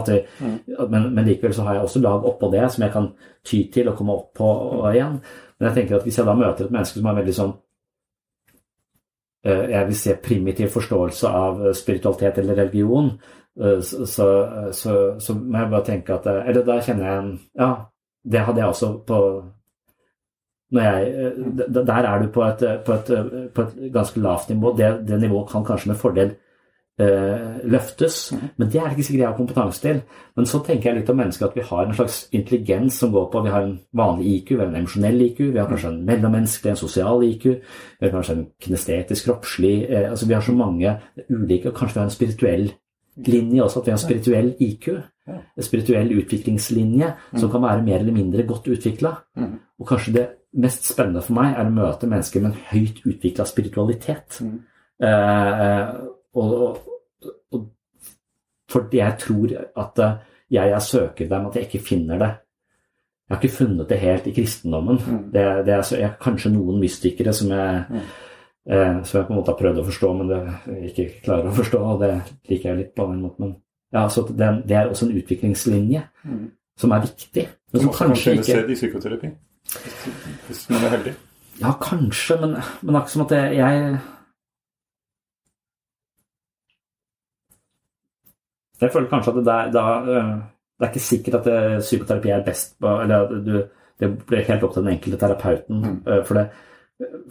Men, men likevel så har jeg også lag oppå det som jeg kan ty til og komme opp på og igjen. Men jeg tenker at hvis jeg da møter et menneske som har veldig sånn eh, jeg vil se primitiv forståelse av eh, spiritualitet eller religion, eh, så, så, så, så må jeg bare tenke at Eller da kjenner jeg en Ja, det hadde jeg også på jeg, eh, Der er du på et, på et, på et ganske lavt nivå. Det, det nivået kan kanskje med fordel eh, løftes, men det er det ikke sikkert jeg har kompetanse til. Men så tenker jeg litt om mennesker at vi har en slags intelligens som går på Vi har en vanlig IQ, vi har en emosjonell IQ, vi har kanskje en mellommenneskelig, en sosial IQ, vi har kanskje en kinestetisk, kroppslig eh, altså Vi har så mange ulike, og kanskje vi har en spirituell linje også, at vi har en spirituell IQ. En spirituell utviklingslinje som kan være mer eller mindre godt utvikla. Og kanskje det mest spennende for meg er å møte mennesker med en høyt utvikla spiritualitet. Eh, og, og, og fordi jeg tror at eh, jeg er søker dem, at jeg ikke finner det. Jeg har ikke funnet det helt i kristendommen. Det, det er jeg har kanskje noen mystikere som jeg, eh, som jeg på en måte har prøvd å forstå, men det jeg ikke klarer å forstå. og Det liker jeg litt på en måte. Men ja, så det, det er også en utviklingslinje som er viktig. Men som Som kan kanskje ikke i psykoterapi. Hvis man er heldig. Ja, kanskje, men, men akkurat som at jeg, jeg Jeg føler kanskje at det, der, da, øh, det er ikke sikkert at det, psykoterapi er best på Eller du, det blir helt opp til den enkelte terapeuten. Mm. For det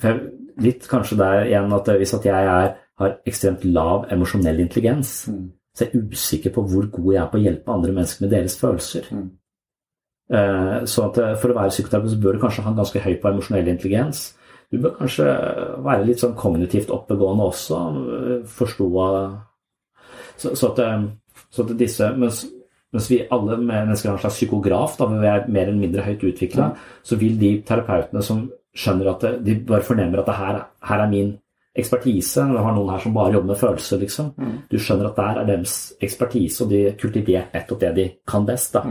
for Litt kanskje der igjen at hvis at jeg er, har ekstremt lav emosjonell intelligens, så er jeg usikker på hvor god jeg er på å hjelpe andre mennesker med deres følelser. Eh, så at eh, for å være psykoterapeut så bør du kanskje ha en ganske høy på emosjonell intelligens. Du bør kanskje være litt sånn kognitivt oppegående også, eh, forstå så, så, at, eh, så at disse mens, mens vi alle mennesker har en slags psykograf, da, men vi er mer eller mindre høyt utvikla, så vil de terapeutene som skjønner at det, de bare fornemmer at det her, her er min ekspertise. Du har noen her som bare jobber med følelser, liksom. Du skjønner at der er deres ekspertise, og de kultiverer kultivert nettopp det de kan best. da.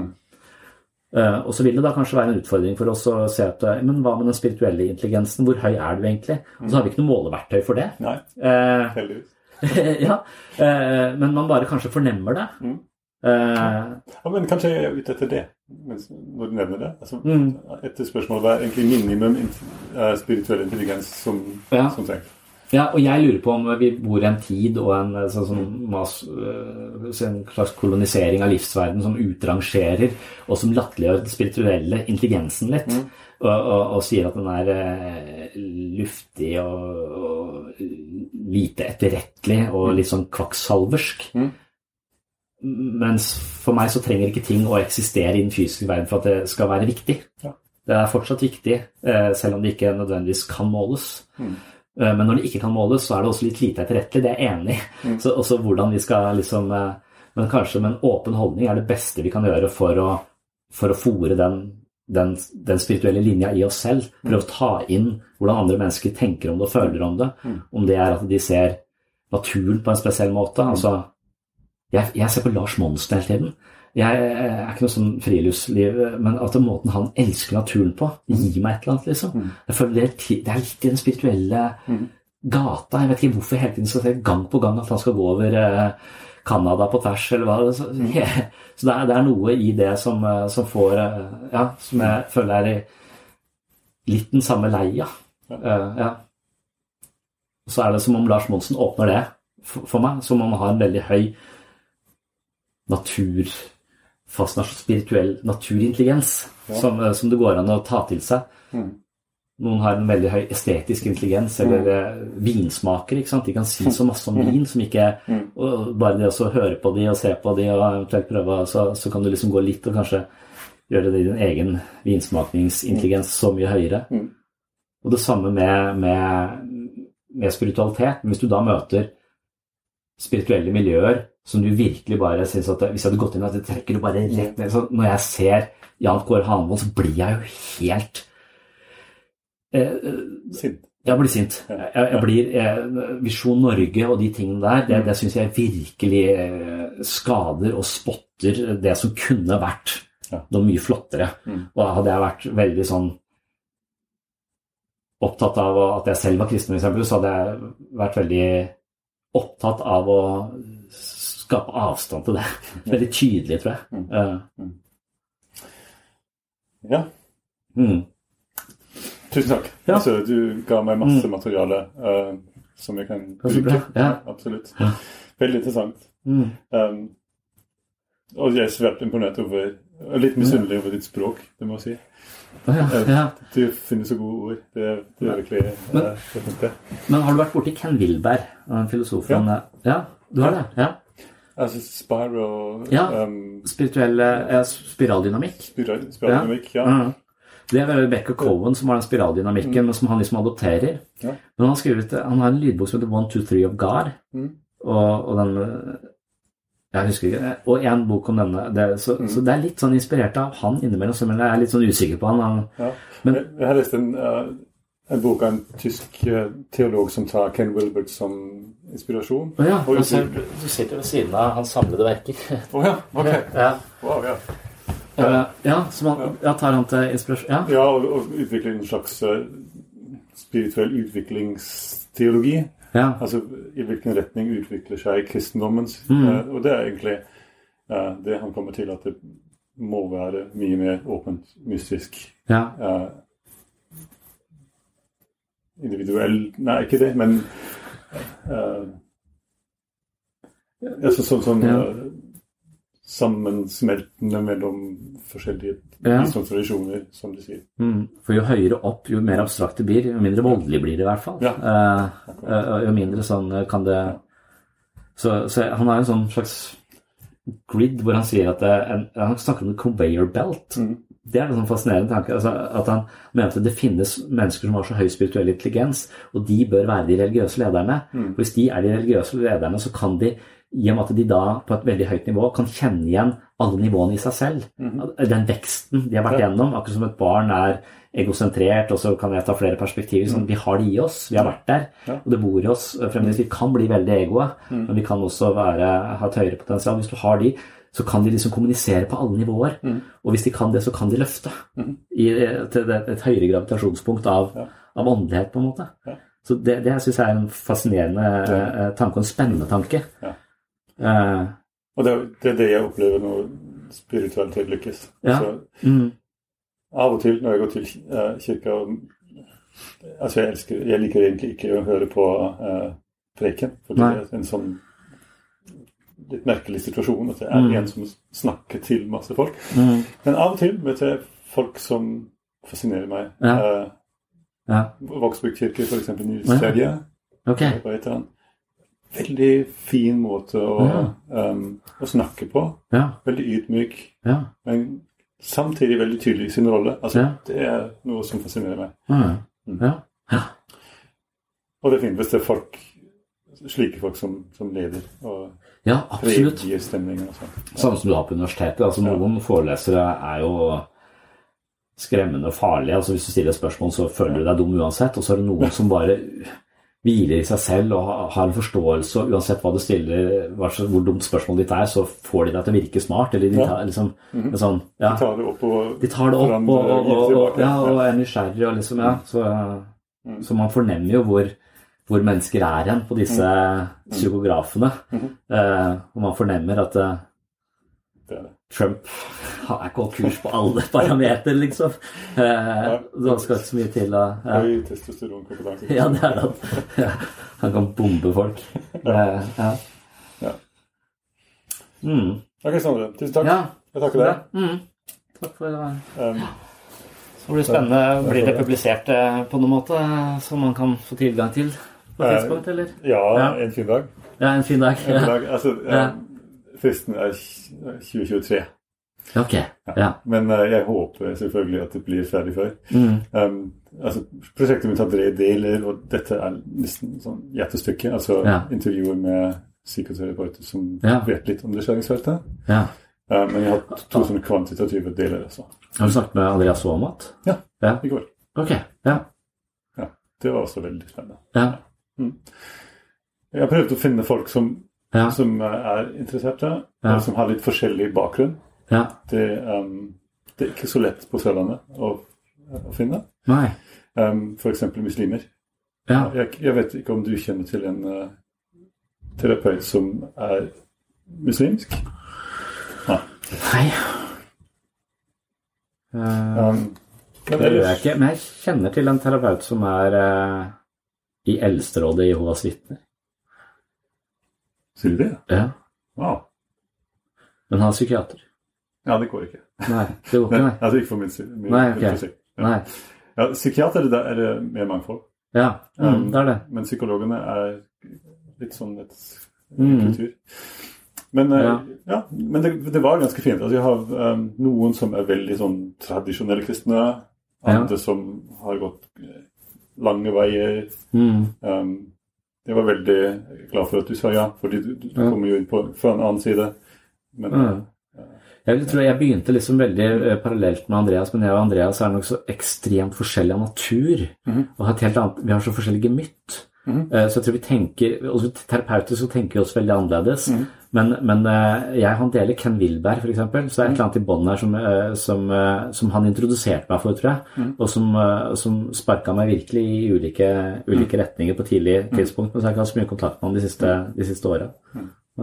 Eh, og så vil det da kanskje være en utfordring for oss å se at eh, men hva med den spirituelle intelligensen, hvor høy er du egentlig? Og så har vi ikke noe måleverktøy for det. Nei, Eh, heldigvis. ja, men man bare kanskje fornemmer det. Mm. Uh, Ja, men kanskje jeg er ute etter det, når du nevner det. Altså, Mm. Et spørsmål hva er egentlig minimum in- spirituell intelligens som, Ja. som trengs. Ja, og jeg lurer på om vi bor i en tid og en sånn, sånn mas, øh, en slags kolonisering av livsverden som utrangerer og som latterliggjør den spirituelle intelligensen litt. Og, og, og sier at den er uh, luftig og, og lite etterrettelig og litt sånn kvakksalversk. Mens for meg så trenger ikke ting å eksistere i den fysiske verden for at det skal være viktig. Ja. Det er fortsatt viktig, uh, selv om det ikke nødvendigvis kan måles. Eh, Men når det ikke kan måles, så er det også litt lite etterrettelig. Det er jeg enig i. Så også hvordan vi skal liksom eh, Men kanskje med en åpen holdning er det beste vi kan gjøre for å, for å fòre den, den, den spirituelle linja i oss selv. Prøve å ta inn hvordan andre mennesker tenker om det og føler om det. Om det er at de ser naturen på en spesiell måte. Altså, jeg, jeg ser på Lars Monsen hele tiden. Jeg er ikke noe sånn friluftsliv, men at den måten han elsker naturen på, gir meg et eller annet, liksom. Jeg føler det, det er litt i den spirituelle gata. Jeg vet ikke hvorfor hele tiden skal se gang på gang at han skal gå over eh, Canada på tvers, eller hva. Så, så det, er, det er noe i det som, eh, som får eh, Ja, som jeg føler er litt den samme leia. Eh, ja. Så er det som om Lars Monsen åpner det for, for meg, som om han har en veldig høy naturfascinasjon, spirituell naturintelligens, som, eh, som det går an å ta til seg. Noen har en veldig høy estetisk intelligens, eller mm. vinsmaker. ikke sant? De kan si så masse om vin som ikke og Bare det å høre på de og se på de og eventuelt prøve, så, så kan du liksom gå litt og kanskje gjøre det i din egen vinsmakningsintelligens så mye høyere. Og det samme med, med, med spiritualitet. Hvis du da møter spirituelle miljøer som du virkelig bare syns at Hvis jeg hadde gått inn og trekker du bare rett ned så Når jeg ser Jan Kåre Hanvold, så blir jeg jo helt eh, Sint. jeg blir sint. Jeg, jeg blir eh, Visjon Norge og de tingene der, det, det syns jeg virkelig eh, skader og spotter det som kunne vært noe mye flottere. Og hadde jeg vært veldig sånn opptatt av at jeg selv var kristen, f.eks., så hadde jeg vært veldig opptatt av å skape avstand til det. Veldig tydelig, tror jeg. Uh. Ja, mm. tusen takk. Ja. Altså, du ga meg masse materiale uh, som jeg kan Ja. Ja. Absolutt. Veldig interessant. Mm. Um, og jeg er svært imponert over og Litt misunnelig over ditt språk, det må jeg si. Ja, Eh, ja. Du finner så gode ord. Det det er virkelig Men- eh, synes det. Men har du vært borti Ken Wilberg, filosofen? Ja. ja, du har det? Ja. Altså spiral... Ja. um, Spirituell eh, spiraldynamikk. spiral- Spiraldynamikk, ja. ja. Det er Rebecca Cohen som har den spiraldynamikken, men som han liksom adopterer. Ja. Men han har, han har en lydbok som heter One, Two, Three of God. Mm. Og, og den Jeg husker ikke. Og en bok om denne. Det, så, mm. så det er litt sånn inspirert av han innimellom, så men jeg er litt sånn usikker på han. han Ja. Men- jeg, jeg har lest en, eh, en bok av en tysk eh, teolog som tar Ken Wilbert som inspirasjon. Oh, ja, Og ser, du sitter ved siden av hans samlede verker. Å ja, ok. ja. Wow, ja. ja. ja, så man, ja, tar han til inspirasjon Ja. ja, og, og utvikler en slags eh, spirituell utviklingsteologi. ja. Altså i hvilken retning utvikler seg kristendommen? Mm. eh, Og det er egentlig eh, det han kommer til at det må være mye mer åpent, mystisk, ja. eh, individuell Nei, ikke det, men uh, altså, sånn sånn Ja. uh, sammensmeltende mellom forskjellige Ja. visdomstradisjoner, som de sier. Mm. For jo høyere opp, jo mer abstrakt det blir, jo mindre voldelig blir det i hvert fall. Ja. Uh, jo mindre sånn kan det Så, så han har en sånn slags grid hvor han sier at en, Han snakker om en conveyor belt. Det er en sånn fascinerende tanke. Altså, at han mente det finnes mennesker som har så høy spirituell intelligens, og de bør være de religiøse lederne. Mm. Hvis de er de religiøse lederne, så kan de, i og med at de da på et veldig høyt nivå kan kjenne igjen alle nivåene i seg selv. Den veksten de har vært gjennom, akkurat som et barn er egosentrert, og så kan jeg ta flere perspektiver. Sånn, vi har det i oss, vi har vært der, og det bor i oss fremdeles. Vi kan bli veldig egoet, men vi kan også være, ha et høyere potensial. Hvis du har de, så kan de liksom kommunisere på alle nivåer. Og hvis de kan det, så kan de løfte i, til det, et høyere gravitasjonspunkt av, av åndelighet, på en måte. Så det, det syns jeg er en fascinerende ja. tanke, og en spennende tanke. Uh, Og det, det er det jeg opplever når spiritualitet lykkes. Ja. Så, mm, av og til når jeg går til uh, kirka Altså, jeg, elsker, jeg liker egentlig ikke å høre på uh, preken. For det er en sånn litt merkelig situasjon at det er Mm. en som snakker til masse folk. mm, Men av og til møter jeg folk som fascinerer meg. Ja. Eh, ja. Vågsbygd kirke, f.eks. i Ja. Sverige. Ok. Hva heter han? Veldig fin måte å, um, å snakke på. Ja. Veldig ydmyk, Ja. men samtidig veldig tydelig i sin rolle. Altså, Ja. Det er noe som fascinerer meg. Mm, ja. ja. Og det er fint hvis det er folk, slike folk som, som leder og Ja, absolutt. Samme som du har på universitetet. Altså, noen forelesere er jo skremmende farlige. Altså, hvis du stiller spørsmål, så føler du deg dum uansett. Og så er det noen som bare hviler i seg selv og har en forståelse, og uansett hva du stiller, hvor dumt spørsmålet ditt er, så får de deg til å virke smart. Eller de tar liksom en sånn ja, De tar det opp og De tar det opp og, og, og, og, ja, og er nysgjerrig og liksom, ja. Så, så man fornemmer jo hvor, hvor mennesker er hen på disse psykografene. Eh, og man fornemmer at eh, Det er det. Trump har ikke holdt kurs på alle parametere, liksom. Eh, det skal ikke så mye til å. Høy testosteronkompetanse. ja, det er det. Han kan bombe folk. Eh, ja. Ja. Mm. Ok, Sondre. Tusen takk. ja. Jeg takker deg. Mm. Takk for det. Um, Det blir spennende. Blir det publisert eh, på noen måte, eh, som man kan få tilgang til på et Eh, tidspunkt, eller? ja, Ja. en fin dag. Ja, en fin dag. En fin dag. Altså, Ja. um, fristen er 2023. Ok. Ja. Men eh, jeg håper selvfølgelig at det blir ferdig før. Mm. Um, altså, prosjektet mitt har tre deler, og dette er nesten sånn hjertestykket. Altså intervjuer med psykoterapeuter som vet litt om det skjæringsfeltet. ja. Um, men jeg har to sånne kvantitative deler. også. Har du snakket med Andreas Aamodt? Ja, Ja. i går. Ok. Ja. Ja, det var også veldig spennende. Ja. Jeg har prøvd å finne folk som, Ja. som er interesserte, Ja. og som har litt forskjellig bakgrunn. ja. Det, um, det er ikke så lett på Sørlandet å, å finne. Nei. Um, F.eks. muslimer. Ja. Jeg, jeg vet ikke om du kjenner til en uh, terapeut som er muslimsk? Nei. Nei. Um, det gjør jeg ikke. Men jeg kjenner til en terapeut som er eh, i Eldsterådet i Jehovas vitner. Sier du det? Ja. Wow. Men han er psykiater. Ja, det går ikke. Nei, det går ikke, nei. nei. det ikke for min min- Nei, ok. Ja. Nei. Ja, psykiater er det, er det mer mangfold. Ja, mm, Um, det er det. Men psykologene er litt sånn et Mm. kultur. Men, eh, Ja. ja. men det, det var ganske fint. Altså, jeg har um, noen som er veldig sånn tradisjonelle kristne. Andre som har gått eh, lange veier. Mm. Um, jeg var veldig glad for at du sa ja, fordi du, du Ja. kommer jo inn på, fra en annen side. Men Mm. Jeg vil tro jeg begynte liksom veldig eh, parallelt med Andreas, men jeg og Andreas er nok så ekstremt forskjellige av natur. Mm. og har et helt annet, Vi har så forskjellig gemytt. Mm. Så jeg tror vi tenker, også Terapeutisk så tenker vi oss veldig annerledes. Mhm. Men, men eh, jeg han deler Ken Wilberg, f.eks. Så det er et eller annet i bånn her som, eh, som, eh, som han introduserte meg for, tror jeg. Mhm. Og som, som sparka meg virkelig i ulike, ulike retninger på tidlig tidspunkt. Men så har jeg ikke hatt så mye kontakt med han de siste, de siste åra.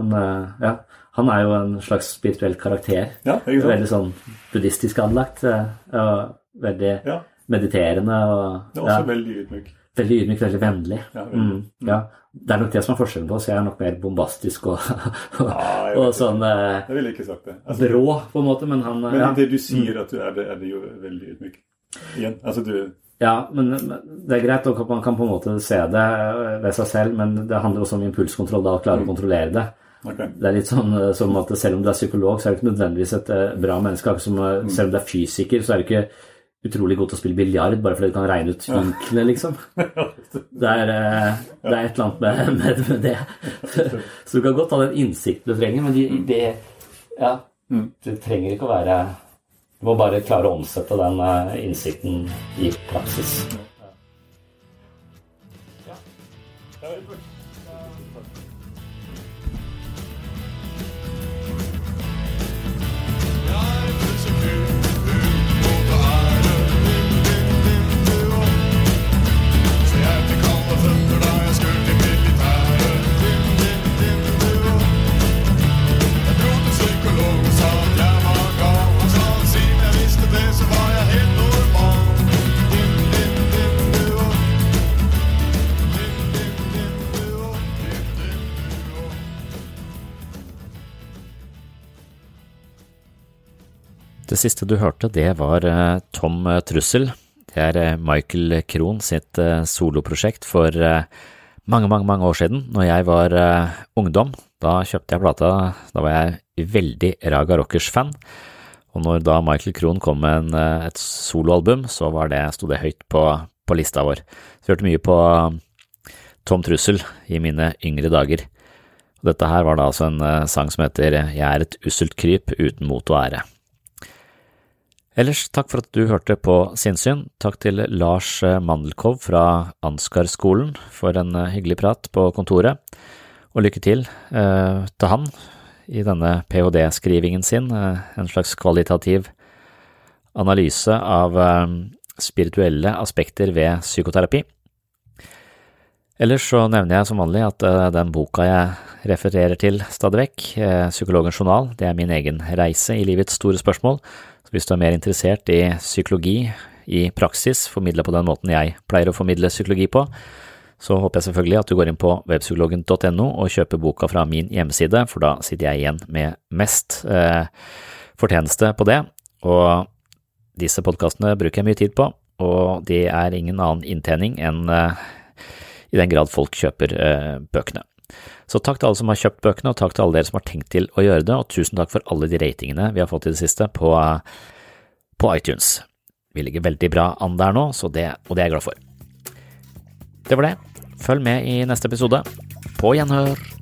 Men ja, han er jo en slags spirituell karakter. Ja? Veldig sånn buddhistisk anlagt. Og veldig Ja. mediterende. Og, det er også ja, veldig ydmyk. veldig ydmyk, veldig vennlig. Ja, veldig. Mm, ja. Det er nok det som er forskjellen på oss. Jeg er nok mer bombastisk og, og, Ja, og sånn eh, Jeg ville ikke sagt det. Altså, brå, på en måte, men han men ja. det du sier at du er det, er det jo veldig ydmyk. Igjen. Altså du Ja, men det er greit, og man kan på en måte se det ved seg selv, men det handler også om impulskontroll, da, å klare å kontrollere det. Okay. Det er litt sånn eh, som at selv om du er psykolog, så er du ikke nødvendigvis et eh, bra menneske. Akkurat som mm. selv om du er fysiker, så er du ikke utrolig god til å spille biljard bare fordi du kan regne ut vinklene, liksom. Det er, eh, det er et eller annet med, med, med det. Så du kan godt ha den innsikten du trenger, men de, det Ja, du trenger ikke å være Du må bare klare å omsette den eh, innsikten i praksis. Det siste du hørte, det var eh, Tom Trussel. Det er eh, Michael Krohn sitt eh, soloprosjekt for eh, mange, mange, mange år siden, når jeg var eh, ungdom. Da kjøpte jeg plata, da var jeg veldig Raga Rockers-fan. Og når da Michael Krohn kom med en, eh, et soloalbum, så var det, sto det høyt på, på lista vår. Så hørte mye på Tom Trussel i mine yngre dager. Og dette her var da altså en eh, sang som heter Jeg er et usselt kryp uten mot og ære. Ellers, takk for at du hørte på Sinnsyn. Takk til Lars eh, Mandelkov fra Ansgar-skolen for en eh, hyggelig prat på kontoret, og lykke til eh, til han i denne ph.d.-skrivingen sin, eh, en slags kvalitativ analyse av eh, spirituelle aspekter ved psykoterapi. Ellers så nevner jeg som vanlig at eh, den boka jeg refererer til stadig vekk, Psykologens journal, det er min egen reise i livets store spørsmål. Hvis du er mer interessert i psykologi i praksis, formidla på den måten jeg pleier å formidle psykologi på, så håper jeg selvfølgelig at du går inn på webpsykologen.no og kjøper boka fra min hjemmeside, for da sitter jeg igjen med mest eh, fortjeneste på det. Og disse podkastene bruker jeg mye tid på, og det er ingen annen inntjening enn eh, i den grad folk kjøper eh, bøkene. Så takk til alle som har kjøpt bøkene, og takk til alle dere som har tenkt til å gjøre det, og tusen takk for alle de ratingene vi har fått i det siste på, på iTunes. Vi ligger veldig bra an der nå, det, og det er jeg glad for. Det var det. Følg med i neste episode. På gjenhør!